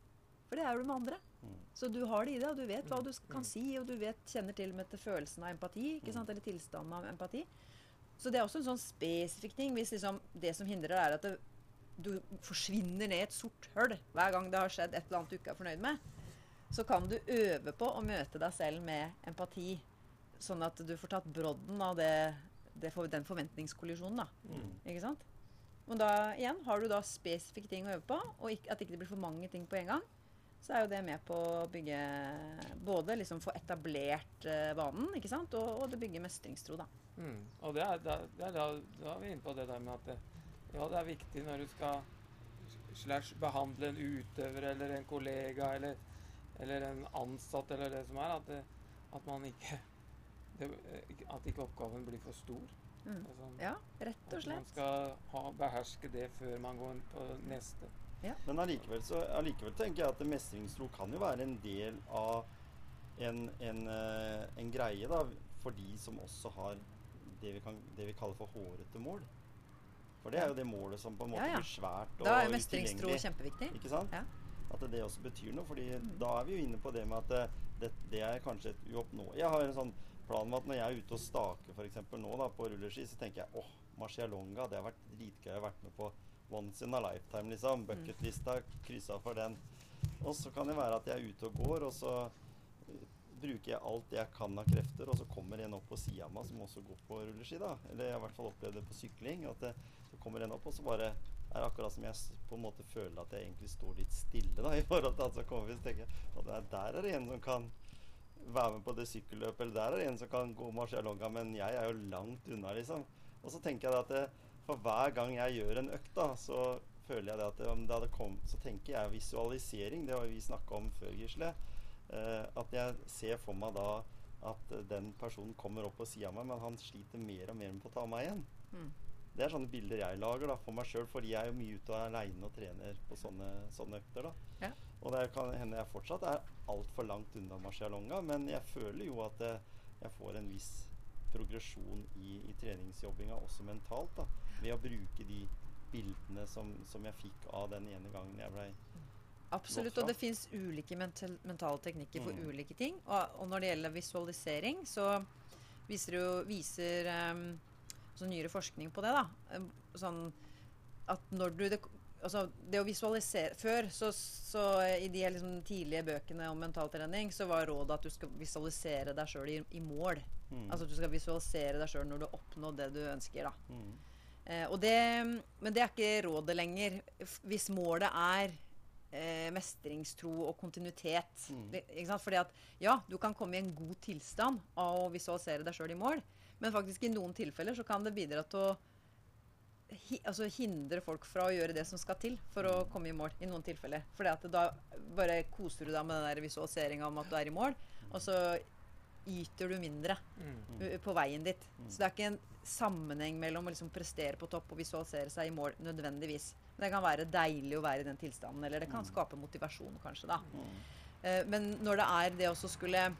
For det er du med andre. Mm. Så du har det i deg, og du vet hva du Mm. kan si, og du vet, kjenner til og med til følelsen av empati, ikke sant? eller tilstanden av empati. Så det er også en sånn spesifikk ting. Hvis liksom det som hindrer deg, er at det, du forsvinner ned i et sort hull hver gang det har skjedd et eller annet du ikke er fornøyd med, så kan du øve på å møte deg selv med empati, sånn at du får tatt brodden av det, det, for- den forventningskollisjonen. da. Mm. Ikke sant? Og da igjen har du da spesifikke ting å øve på, og ikke, at ikke det blir for mange ting på en gang. Så er jo det med på å bygge Både liksom få etablert eh, vanen, ikke sant, og, og det bygger mestringstro, da. Mm. Og det er, det er da, da er vi inne på det der med at det, ja, det er viktig når du skal slash behandle en utøver eller en kollega eller, eller en ansatt eller det som er, at, det, at man ikke At ikke oppgaven blir for stor. Mm. Altså, Ja, rett og slett. At man skal ha, beherske det før man går inn på neste. Men allikevel, så, allikevel tenker jeg at mestringstro kan jo være en del av en, en, eh, en greie da, for de som også har det vi, kan, det vi kaller for hårete mål. For det er jo det målet som på en måte Ja, ja. blir svært og Da er mestringstro kjempeviktig. Ikke sant? Ja. At det også betyr noe. fordi Mm. da er vi jo inne på det med at det, det, det er kanskje et uoppnåelig Jeg har en sånn plan med at når jeg er ute og staker f.eks. nå da, på rulleski, så tenker jeg åh, Marcialonga, det har vært dritgøy å ha vært med på once in a lifetime, liksom. Bucketlista, kryssa for den. Og så kan det være at jeg er ute og går, og så eh, bruker jeg alt jeg kan av krefter, og så kommer en opp på sida av meg som også går på rulleski, da. Eller jeg har i hvert fall opplevd det på sykling. At det, så kommer en opp, og så bare er det akkurat som jeg på en måte føler at jeg egentlig står litt stille da, i forhold til at så kommer vi og tenker at der, er det en som kan være med på det sykkelløpet, eller der er det en som kan gå marsjalonga, men jeg er jo langt unna, liksom. Og så tenker jeg at det, for hver gang jeg gjør en økt, da, så føler jeg det at om det hadde kommet Så tenker jeg visualisering, det har vi snakka om før, Gisle. Eh, at jeg ser for meg da at eh, den personen kommer opp på sida av meg, men han sliter mer og mer med å ta meg igjen. Mm. Det er sånne bilder jeg lager da, for meg sjøl, fordi jeg er jo mye ute aleine og trener på sånne, sånne økter. da. Ja. Og det kan hende jeg fortsatt er altfor langt unna marcialonga, men jeg føler jo at jeg, jeg får en viss progresjon i, i treningsjobbinga, også mentalt, da, ved å bruke de bildene som, som jeg fikk av den ene gangen jeg blei Absolutt. Og det fins ulike mental, mentale teknikker for Mm. ulike ting. Og, og når det gjelder visualisering, så viser jo viser um, så nyere forskning på det, da. Um, sånn at når du det, Altså, det å visualisere Før, så, så i de liksom tidlige bøkene om mentaltrening, så var rådet at du skal visualisere deg sjøl i, i mål. Mm. Altså at du skal visualisere deg sjøl når du har oppnådd det du ønsker. da. Mm. Eh, det, men det er ikke rådet lenger. Hvis målet er eh, mestringstro og kontinuitet. Mm. Ikke sant? Fordi at ja, du kan komme i en god tilstand av å visualisere deg sjøl i mål, men faktisk i noen tilfeller så kan det bidra til å hi, altså hindre folk fra å gjøre det som skal til for å komme i mål. I noen tilfeller. Fordi at da bare koser du deg med den visualiseringa om at du er i mål, og så yter du mindre Mm. på veien dit. Så det er ikke en sammenheng mellom å liksom prestere på topp og visualisere seg i mål nødvendigvis. Men det kan være deilig å være i den tilstanden, eller det kan skape motivasjon, kanskje. da. Eh, men når det er det også skulle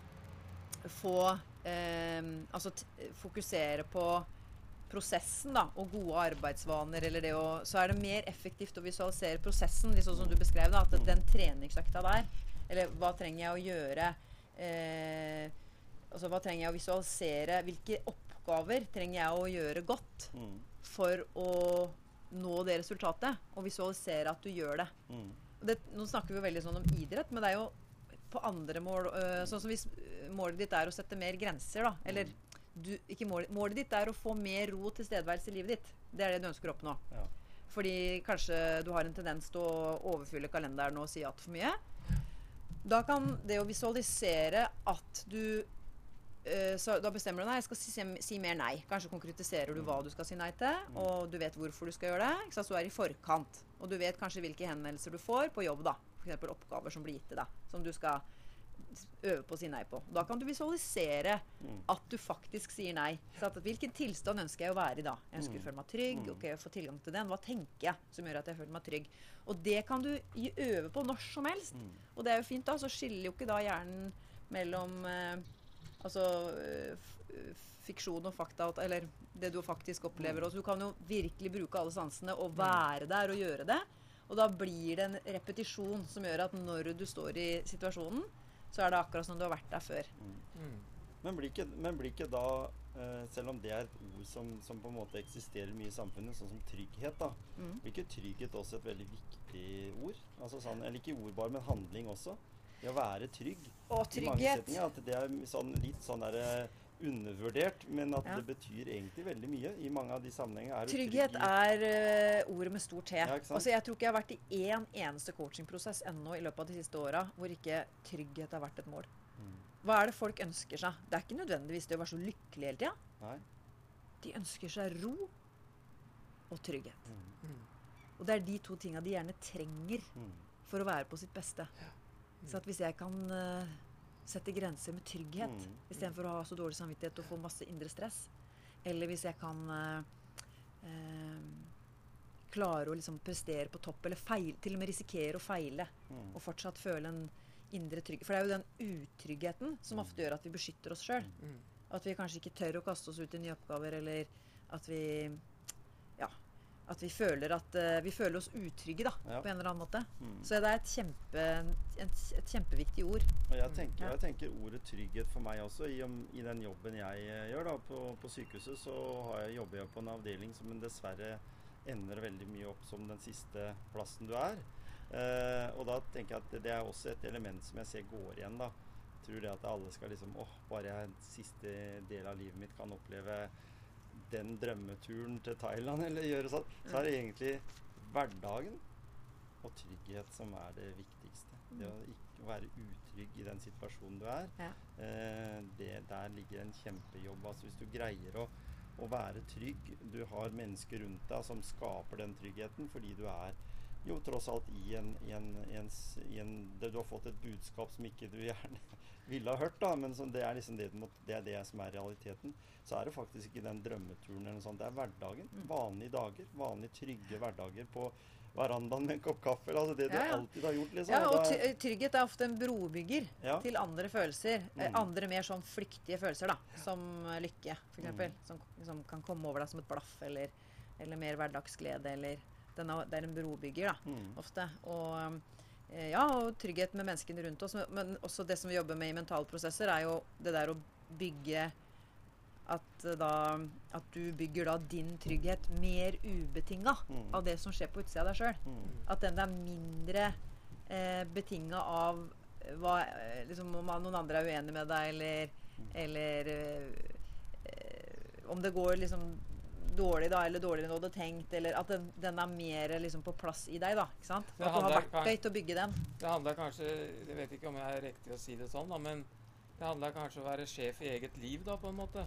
få eh, Altså t fokusere på prosessen da, og gode arbeidsvaner, eller det å, så er det mer effektivt å visualisere prosessen, sånn som du beskrev. da, At den treningsøkta der, eller hva trenger jeg å gjøre eh, altså Hva trenger jeg å visualisere? Hvilke oppgaver trenger jeg å gjøre godt Mm. for å nå det resultatet? Og visualisere at du gjør det. Mm. det nå snakker vi jo veldig sånn om idrett, men det er jo på andre mål øh, Sånn som hvis målet ditt er å sette mer grenser, da. Eller du, ikke målet, målet ditt er å få mer ro tilstedeværelse i livet ditt. Det er det du ønsker å oppnå. Ja. Fordi kanskje du har en tendens til å overfylle kalenderen og si til for mye. Da kan det å visualisere at du så Da bestemmer du deg. Jeg skal si, si mer nei. Kanskje konkretiserer du hva du skal si nei til, og du vet hvorfor du skal gjøre det. Ikke? Så du er i forkant. Og du vet kanskje hvilke henvendelser du får på jobb. da F.eks. oppgaver som blir gitt til deg, som du skal øve på å si nei på. Da kan du visualisere at du faktisk sier nei. Så at, hvilken tilstand ønsker jeg å være i da? Jeg ønsker å føle meg trygg. ok, jeg får tilgang til den. Hva tenker jeg som gjør at jeg føler meg trygg? Og det kan du øve på når som helst. Og det er jo fint, da. Så skiller jo ikke da hjernen mellom eh, altså eh, fiksjon og fakta, eller det du faktisk opplever. Også. du kan jo virkelig bruke alle sansene og være der og gjøre det. Og da blir det en repetisjon som gjør at når du står i situasjonen, så er det akkurat som du har vært der før. Mm. Men blir ikke, men blir ikke da, eh, selv om det er et ord som, som på en måte eksisterer mye i samfunnet, sånn som trygghet, da, Mm. blir ikke trygghet også et veldig viktig ord? Altså sånn, eller ikke ord bare, men handling også. Å være trygg. Og I mange. At det er sånn, litt sånn der, eh, undervurdert, men at Ja. det betyr egentlig veldig mye i mange av de sammenhengene. Er Trygghet trygg er uh, ordet med stor T. Ja, altså, jeg tror ikke jeg har vært i én eneste coachingprosess ennå i løpet av de siste åra hvor ikke trygghet har vært et mål. Mm. Hva er det folk ønsker seg? Det er ikke nødvendigvis det å være så lykkelig hele tida. De ønsker seg ro og trygghet. Mm. Mm. Og det er de to tinga de gjerne trenger Mm. for å være på sitt beste. Så at hvis jeg kan uh, sette grenser med trygghet Mm. istedenfor å ha så dårlig samvittighet og få masse indre stress, eller hvis jeg kan uh, uh, klare å liksom prestere på topp, eller feil, til og med risikere å feile, Mm. og fortsatt føle en indre trygghet. For det er jo den utryggheten som ofte gjør at vi beskytter oss sjøl. Mm. At vi kanskje ikke tør å kaste oss ut i nye oppgaver, eller at vi at vi føler at uh, vi føler oss utrygge da, Ja. på en eller annen måte. Mm. Så det er et, kjempe, et, et kjempeviktig ord. Og jeg tenker, jeg tenker ordet trygghet for meg også. I, om- i den jobben jeg eh, gjør da, på, på sykehuset, så har jeg, jobber jeg på en avdeling som dessverre ender veldig mye opp som den siste plassen du er. Uh, og da tenker jeg at det, er også et element som jeg ser går igjen. da. Tror det at alle skal liksom åh, bare jeg siste del av livet mitt kan oppleve den drømmeturen til Thailand, eller gjøre sånn. Så er det egentlig hverdagen og trygghet som er det viktigste. Det å ikke være utrygg i den situasjonen du er. Ja. Eh, det, der ligger en kjempejobb. Altså hvis du greier å, å være trygg, du har mennesker rundt deg som skaper den tryggheten fordi du er jo tross alt i en, i en, i en, i en det, Du har fått et budskap som ikke du gjerne ville ha hørt, da, men det er liksom det, må, det er det som er realiteten. Så er det faktisk ikke den drømmeturen eller noe sånt. Det er hverdagen. Vanlige dager. Vanlige, trygge hverdager på verandaen med en kopp kaffe. Altså det du Ja, ja. alltid har gjort, liksom. Ja, og trygghet er ofte en brobygger Ja. til andre følelser. Eh, Mm. Andre mer sånn flyktige følelser, da. Som eh, lykke, f.eks. Mm. Som, som kan komme over deg som et blaff, eller, eller mer hverdagsglede, eller den er, Det er en brobygger, da. Mm. Ofte. Og eh, ja, og trygghet med menneskene rundt oss. Men, også det som vi jobber med i mentalprosesser, er jo det der å bygge at, eh, da, at du bygger da din trygghet mer ubetinga Mm. av det som skjer på utsida av deg sjøl. Mm. At den er mindre eh, betinga av eh, hva, liksom, om noen andre er uenig med deg, eller, eller eh, eh, Om det går liksom dårlig da, eller dårligere enn du hadde tenkt, eller at den, den er mer liksom på plass i deg. da, ikke sant? At du har verktøy til å bygge den. Det handler kanskje Jeg vet ikke om jeg er riktig å si det sånn, da, men det handler kanskje om å være sjef i eget liv, da, på en måte.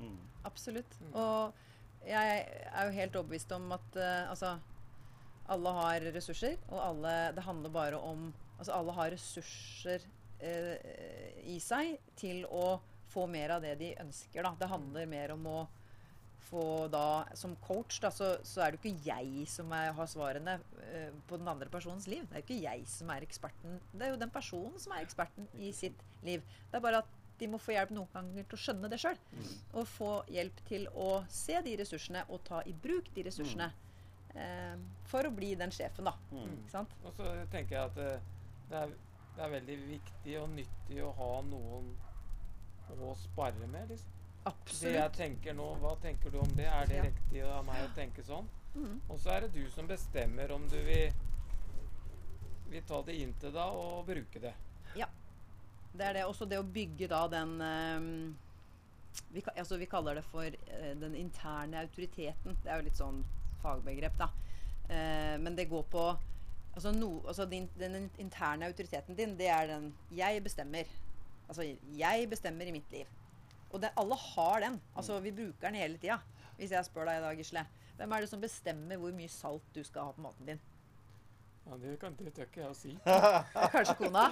Mm. Absolutt. Mm. Og jeg er jo helt overbevist om at uh, altså alle har ressurser, og alle Det handler bare om Altså alle har ressurser uh, i seg til å få mer av det de ønsker, da. Det handler mer om å få da Som coach, da, så, så er det jo ikke jeg som er, har svarene eh, på den andre personens liv. Det er jo ikke jeg som er eksperten. Det er jo den personen som er eksperten i sitt liv. Det er bare at de må få hjelp noen ganger til å skjønne det sjøl. Mm. Og få hjelp til å se de ressursene og ta i bruk de ressursene. Eh, for å bli den sjefen, da. Mm. Ikke sant? Og så tenker jeg at det, det, er, det er veldig viktig og nyttig å ha noen å spare med. liksom. Det jeg tenker nå, hva tenker du om det? Er det Ja. riktig av meg å tenke sånn? Mm. Og så er det du som bestemmer om du vil, vil ta det inn til deg og bruke det. Ja. Det er det. Også det å bygge da den um, vi, altså vi kaller det for uh, den interne autoriteten. Det er jo litt sånn fagbegrep, da. Uh, men det går på altså no, altså din, Den interne autoriteten din, det er den 'jeg bestemmer'. Altså 'jeg bestemmer i mitt liv'. Og det, alle har den. Altså Vi bruker den hele tida. Hvis jeg spør deg i dag, Gisle, hvem er det som bestemmer hvor mye salt du skal ha på maten din? Ja, det kan det tør ikke jeg å si. Kanskje kona?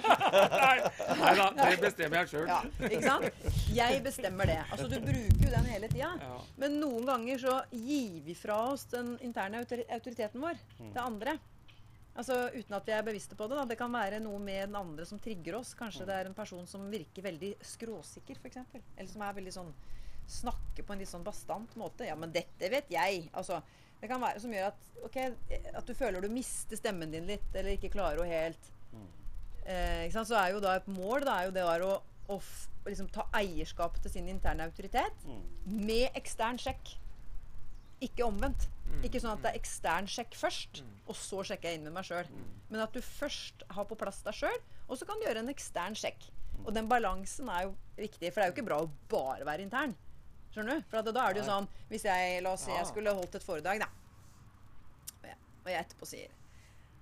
Nei da, det bestemmer jeg sjøl. Ja, ikke sant? Jeg bestemmer det. Altså, du bruker jo den hele tida. Ja. Men noen ganger så gir vi fra oss den interne autori- autoriteten vår Mm. til andre. Altså Uten at vi er bevisste på det. da. Det kan være noe med den andre som trigger oss. Kanskje det er en person som virker veldig skråsikker, f.eks. Eller som er veldig sånn Snakker på en litt sånn bastant måte. 'Ja, men dette vet jeg.' Altså, det kan være som gjør at, ok, at du føler du mister stemmen din litt, eller ikke klarer å helt Mm. eh, ikke sant? Så er jo da et mål da er jo det der å, å liksom ta eierskap til sin interne autoritet Mm. med ekstern sjekk. Ikke omvendt. Mm. Ikke sånn at det er ekstern sjekk først, Mm. og så sjekker jeg inn med meg sjøl. Mm. Men at du først har på plass deg sjøl, og så kan du gjøre en ekstern sjekk. Og den balansen er jo viktig, for det er jo ikke bra å bare være intern. Skjønner du? For da er det jo sånn Hvis jeg la oss si jeg skulle holdt et foredrag, da. Og jeg, og jeg etterpå sier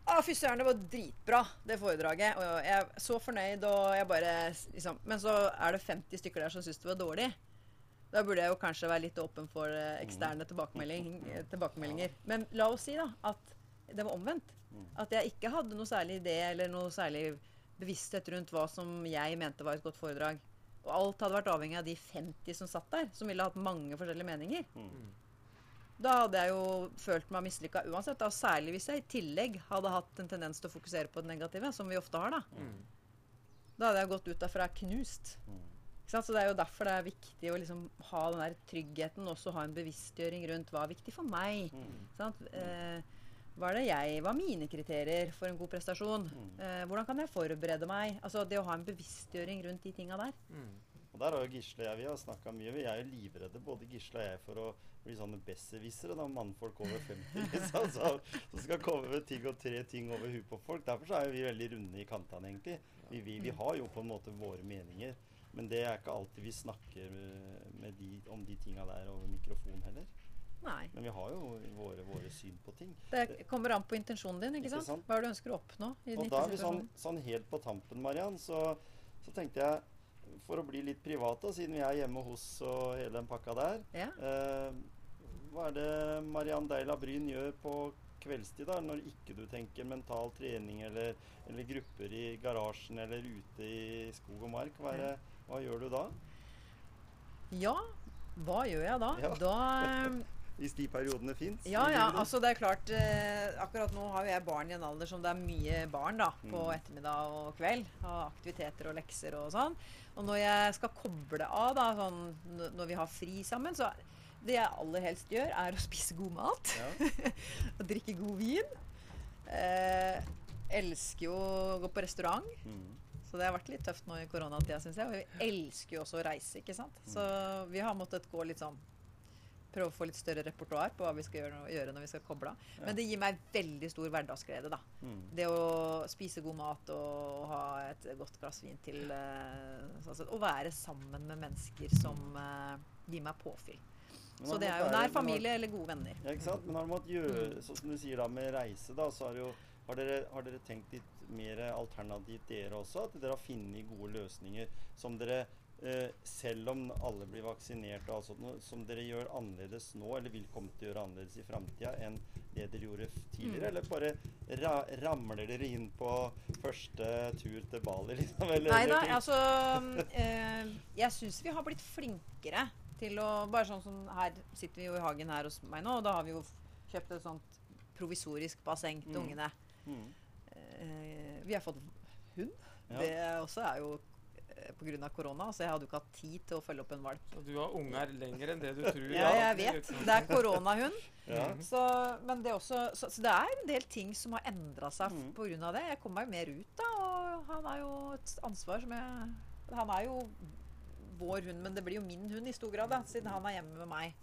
Å, fy søren, det var dritbra, det foredraget. Og jeg er så fornøyd, og jeg bare liksom Men så er det 50 stykker der som syns det var dårlig. Da burde jeg jo kanskje være litt åpen for eh, eksterne tilbakemelding, eh, tilbakemeldinger. Men la oss si da at det var omvendt. Mm. At jeg ikke hadde noe særlig idé eller noe særlig bevissthet rundt hva som jeg mente var et godt foredrag. Og alt hadde vært avhengig av de 50 som satt der, som ville hatt mange forskjellige meninger. Mm. Da hadde jeg jo følt meg mislykka uansett. Da, særlig hvis jeg i tillegg hadde hatt en tendens til å fokusere på det negative, som vi ofte har. Da Mm. Da hadde jeg gått ut derfra knust. Mm. Ikke sant? Så Det er jo derfor det er viktig å liksom ha den der tryggheten, og også ha en bevisstgjøring rundt hva er viktig for meg. Mm. Eh, hva er det jeg, hva er mine kriterier for en god prestasjon? Mm. Eh, hvordan kan jeg forberede meg? Altså Det å ha en bevisstgjøring rundt de tinga der. Mm. Og der har jo Gisle og jeg vi har snakka mye. Vi er jo livredde, både Gisle og jeg, for å bli sånne besserwissere. Mannfolk over 50 liksom, så, som skal komme med ting og tre ting over huet på folk. Derfor så er jo vi veldig runde i kantene, egentlig. Vi, vi, vi har jo på en måte våre meninger. Men det er ikke alltid vi snakker med, med de, om de tinga der over mikrofon heller. Nei. Men vi har jo våre, våre syn på ting. Det kommer an på intensjonen din. ikke Ikke sant? sant? Hva er det du ønsker å oppnå? i Og da er vi sånn, sånn helt på tampen, Mariann, så, så tenkte jeg For å bli litt privat, da, siden vi er hjemme hos og hele den pakka der Ja. eh, Hva er det Mariann Deila Bryn gjør på kveldstid, da, når ikke du tenker mental trening eller, eller grupper i garasjen eller ute i skog og mark? Hva, er det, hva gjør du da? ja. Hva gjør jeg da? Ja. Da Hvis de periodene fins? Ja, ja. Altså, det er klart eh, Akkurat nå har jo jeg barn i en alder som det er mye barn da, på Mm. ettermiddag og kveld. Og aktiviteter og lekser og sånn. Og når jeg skal koble av, da, sånn, når vi har fri sammen, så det jeg aller helst gjør, er å spise god mat. Ja. og drikke god vin. Eh, elsker jo å gå på restaurant. Mm. Så det har vært litt tøft nå i koronatida, syns jeg. Og vi elsker jo også å reise, ikke sant. Så vi har måttet gå litt sånn Prøve å få litt større repertoar på hva vi skal gjøre, når vi skal koble av. Men det gir meg veldig stor hverdagsglede, da. Mm. Det å spise god mat og ha et godt glass vin til eh, sånn sett, Å være sammen med mennesker som uh, gir meg påfyll. Så det er jo nær familie eller gode venner. Ja, ikke sant? Men har du måttet gjøre, Mm. sånn som du sier da, med reise, da, så har, jo, har, dere, har dere tenkt litt mer alternativ dere også? At dere har funnet gode løsninger som dere, eh, selv om alle blir vaksinert og alt sånt, noe, som dere gjør annerledes nå, eller vil komme til å gjøre annerledes i framtida enn det dere gjorde tidligere? Mm. Eller bare ra ramler dere inn på første tur til Bali, liksom? Eller, Nei da, altså eh, Jeg syns vi har blitt flinkere til å Bare sånn som her sitter vi jo i hagen her hos meg nå, og da har vi jo kjøpt et sånt provisorisk basseng til Mm. ungene. Mm. Eh, vi har fått hund. Ja. Det også er jo eh, pga. korona, så jeg hadde jo ikke hatt tid til å følge opp en valp. Så du har unger lenger enn det du tror. Ja, jeg vet. Det er koronahund. Ja. Så, men det, også, så, så det er en del ting som har endra seg Mm. av det. Jeg kommer meg mer ut, da. Og han er jo et ansvar som jeg Han er jo vår hund, men det blir jo min hund i stor grad, da, siden han er hjemme med meg.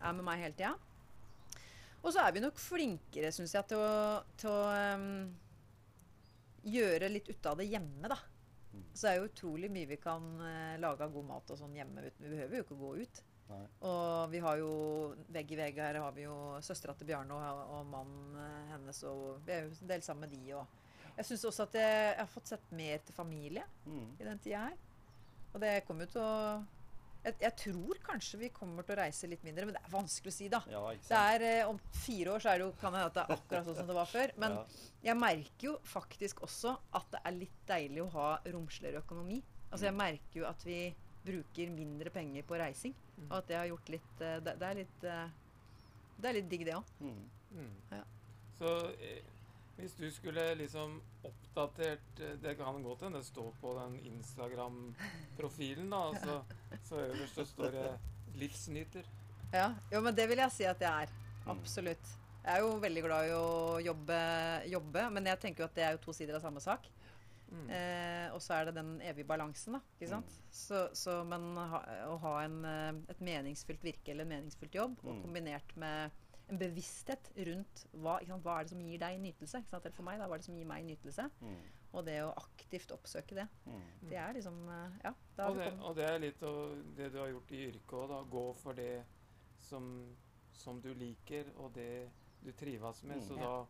Er med meg hele tida. Og så er vi nok flinkere, syns jeg, til å, til å ehm, gjøre litt ut av det hjemme, da. Mm. Så det er jo utrolig mye vi kan uh, lage av god mat og sånn hjemme. uten- Vi behøver jo ikke gå ut. Nei. Og vi har jo vegg i vegg her har vi jo søstera til Bjarne og, og mannen uh, hennes, og vi er jo en del sammen med de. Og jeg syns også at jeg, jeg har fått sett mer til familie Mm. i den tida her. Og det kommer jo til å jeg, jeg tror kanskje vi kommer til å reise litt mindre, men det er vanskelig å si, da. Ja, Det er, eh, Om fire år så er det jo, kan det hende at det er akkurat sånn som det var før. Men ja. jeg merker jo faktisk også at det er litt deilig å ha romsligere økonomi. Altså Jeg merker jo at vi bruker mindre penger på reising. Mm. Og at det har gjort litt eh, Det, det er litt eh, Det er litt digg, det òg. Mm. Mm. Ja. Så hvis du skulle liksom oppdatert eh, Det kan godt hende det står på den Instagram-profilen, da. Så, så øverst så står det 'livsnyter'. Ja. Jo, men det vil jeg si at jeg er. Mm. Absolutt. Jeg er jo veldig glad i å jobbe, jobbe men jeg tenker jo at det er jo to sider av samme sak. Mm. Eh, og så er det den evige balansen, da. Ikke sant? Mm. Så, så, men ha, å ha en, eh, et meningsfylt virke eller en meningsfylt jobb, og Mm. kombinert med en bevissthet rundt hva, ikke sant? hva er det som gir deg nytelse. Ikke sant? Eller for meg, da, hva er det som gir meg nytelse? Mm. Og det å aktivt oppsøke det. Mm. Det er liksom eh, Ja. Da Og det, og det er litt av det du har gjort i yrket òg, da. Gå for det som, som du liker, og det du trives med. Mm. Så Ja. da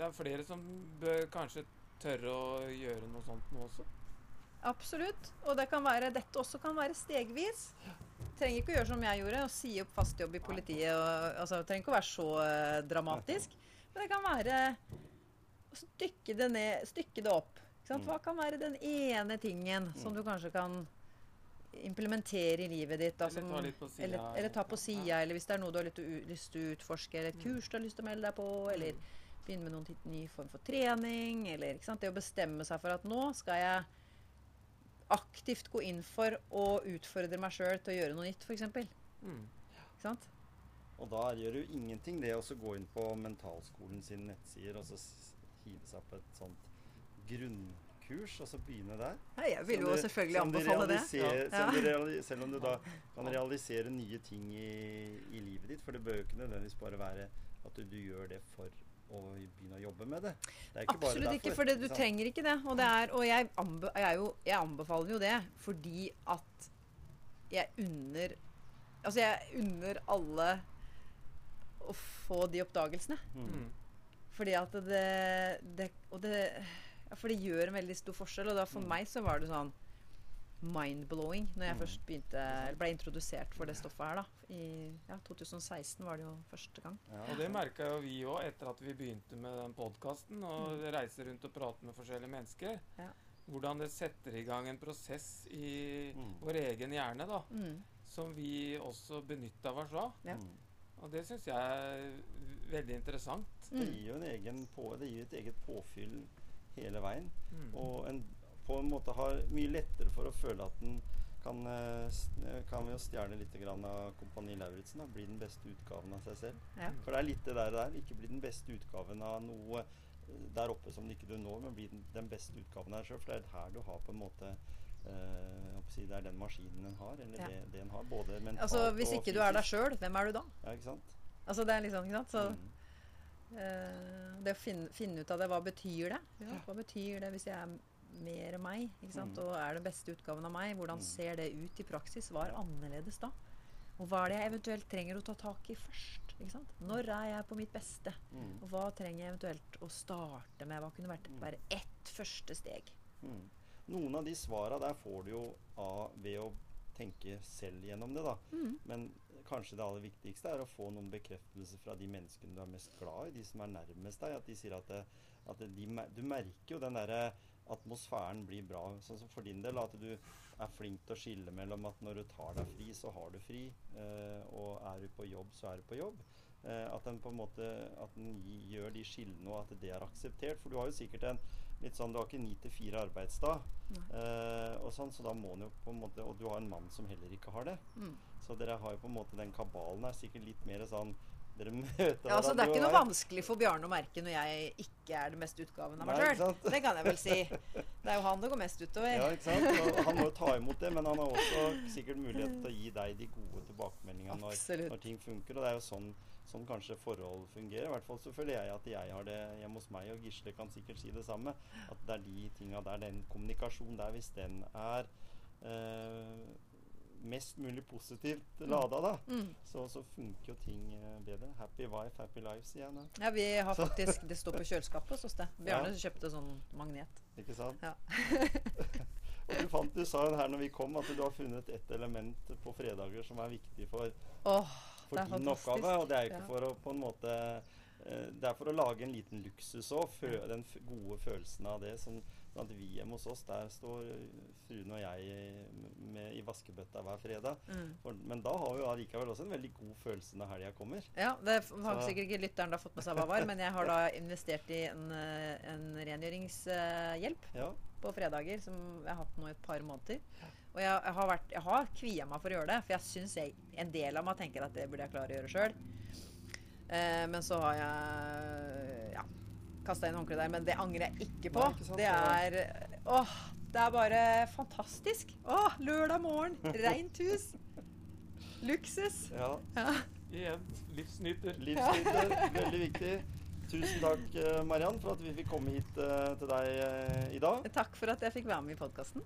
Det er flere som bør kanskje tørre å gjøre noe sånt nå også. Absolutt. Og det kan være, dette også kan være stegvis. Trenger ikke å gjøre som jeg gjorde, og si opp fast jobb i politiet. Og, altså, trenger ikke å være så uh, dramatisk. Men det kan være å stykke det, ned, stykke det opp. Mm. Hva kan være den ene tingen som du kanskje kan implementere i livet ditt? Da, Eller som- ta eller, eller ta på sida, eller hvis det er noe du har lyst til å, utforske, eller et Mm. kurs du har lyst til å melde deg på, eller begynne med noen ny form for trening, eller? Det å bestemme seg for at nå skal jeg aktivt gå inn for å utfordre meg sjøl til å gjøre noe nytt, f.eks. Ikke Mm. sant? Og da gjør jo ingenting det å gå inn på Mentalskolen sine nettsider og så hive seg på et sånt grunnkurs, og så begynne der. Nei, jeg vil jo selvfølgelig anbefale det. Ja. reali- selv om du da kan realisere nye ting i, i livet ditt. For det bør jo ikke nødvendigvis bare være at du, du gjør det for å begynne å jobbe med det. Det er ikke bare Absolutt ikke, for det, du sant? trenger ikke det. Og, det er, og jeg, anbe, jeg, er jo, jeg anbefaler jo det fordi at jeg unner Altså, jeg unner alle å få de oppdagelsene. Mm. Mm. Fordi at det, det Og det ja, For det gjør en veldig stor forskjell. Og da for Mm. meg så var det sånn mind-blowing når jeg Mm. først begynte ble introdusert for det stoffet her. da I ja, 2016 var det jo første gang. Ja, Og det merka jo vi òg etter at vi begynte med den podkasten og reise rundt og prate med forskjellige mennesker. Mm. Ja. Hvordan det setter i gang en prosess i Mm. vår egen hjerne, da. Mm. Som vi også benytta oss av. Ja. Mm. Og det syns jeg er veldig interessant. Det Mm. gir jo en egen på, det gir et eget påfyll hele veien. Mm. Og en på en måte har mye lettere for å føle at den kan, eh, eh, kan vi jo stjele litt grann av Kompani Lauritzen. Bli den beste utgaven av seg selv. Ja. For det er litt det der, der. Ikke bli den beste utgaven av noe eh, der oppe som ikke du når, men bli den, den beste utgaven av deg sjøl. For det er her du har på en måte å si, Det er den maskinen en har, eller Ja. det, det en har. Både mentalt Altså, Hvis ikke du er deg sjøl, hvem er du da? Ja, ikke sant? Altså, det er liksom, ikke sant? Så Mm. eh, det å finne, finne ut av det, hva betyr det? Ja, hva betyr det hvis jeg mer meg. ikke sant? Mm. Og er den beste utgaven av meg. Hvordan Mm. ser det ut i praksis? Hva er annerledes da? Og hva er det jeg eventuelt trenger å ta tak i først? ikke sant? Når er jeg på mitt beste? Mm. Og hva trenger jeg eventuelt å starte med? Hva kunne vært Mm. være ett første steg? Mm. Noen av de svara der får du jo av ved å tenke selv gjennom det, da. Mm. Men kanskje det aller viktigste er å få noen bekreftelser fra de menneskene du er mest glad i, de som er nærmest deg. At de sier at, det, at det, de, du merker jo den derre atmosfæren blir bra. Sånn som for din del, at du er flink til å skille mellom at når du tar deg fri, så har du fri. Eh, og er du på jobb, så er du på jobb. Eh, at den på en måte at den gjør de skillene, og at det er akseptert. For du har jo sikkert en litt sånn Du har ikke ni til fire arbeidsdag, eh, og sånn, så da må den jo på en måte Og du har en mann som heller ikke har det. Mm. Så dere har jo på en måte den kabalen er sikkert litt mer sånn Dere møter Ja, altså, det er ikke noe vanskelig for Bjarne å merke når jeg ikke er den beste utgaven av meg sjøl. Det kan jeg vel si. Det er jo han det går mest utover. Ja, ikke sant? Og han må jo ta imot det, men han har også sikkert mulighet til å gi deg de gode tilbakemeldingene når, når ting funker. Og det er jo sånn, sånn kanskje forhold fungerer. I hvert fall så føler jeg at jeg har det hjemme hos meg, og Gisle kan sikkert si det samme. At det er de tinga der, den kommunikasjonen der, hvis den er eh, mest mulig positivt lada, da, Mm. så, så funker jo ting eh, bedre. Happy wife, happy life, sier jeg nå. Ja, vi har Så- faktisk Det står på kjøleskapet hos oss, det. Bjarne kjøpte sånn magnet. Ikke sant? Ja. og du fant, du sa her når vi kom, at du har funnet ett element på fredager som er viktig for, oh, for din fantastisk. oppgave. Og det er jo ikke Ja. for å på en måte eh, Det er for å lage en liten luksus òg. Den gode følelsen av det. Sånn, sånn vi hjemme hos oss, der står fruen og jeg med, i vaskebøtta hver fredag. Mm. For, men da har vi jo allikevel også en veldig god følelse når helga kommer. Ja, det har sikkert ikke lytteren da fått med seg hva var, men jeg har da investert i en, eh, en rengjøringshjelp Ja. på fredager som jeg har hatt nå i et par måneder. Og jeg, jeg har, vært, jeg har kvia meg for å gjøre det, for jeg syns en del av meg tenker at det burde jeg klare å gjøre sjøl. Eh, men så har jeg ja, kasta inn håndkleet der. Men det angrer jeg ikke på. Nei, ikke sant? det er Åh, det er bare fantastisk. Åh, lørdag morgen, rent hus. Luksus. ja. Ja. Igjen livsnyter. Livsnyter, veldig viktig. Tusen takk, eh, Mariann, for at vi fikk komme hit uh, til deg uh, i dag. Takk for at jeg fikk være med i podkasten.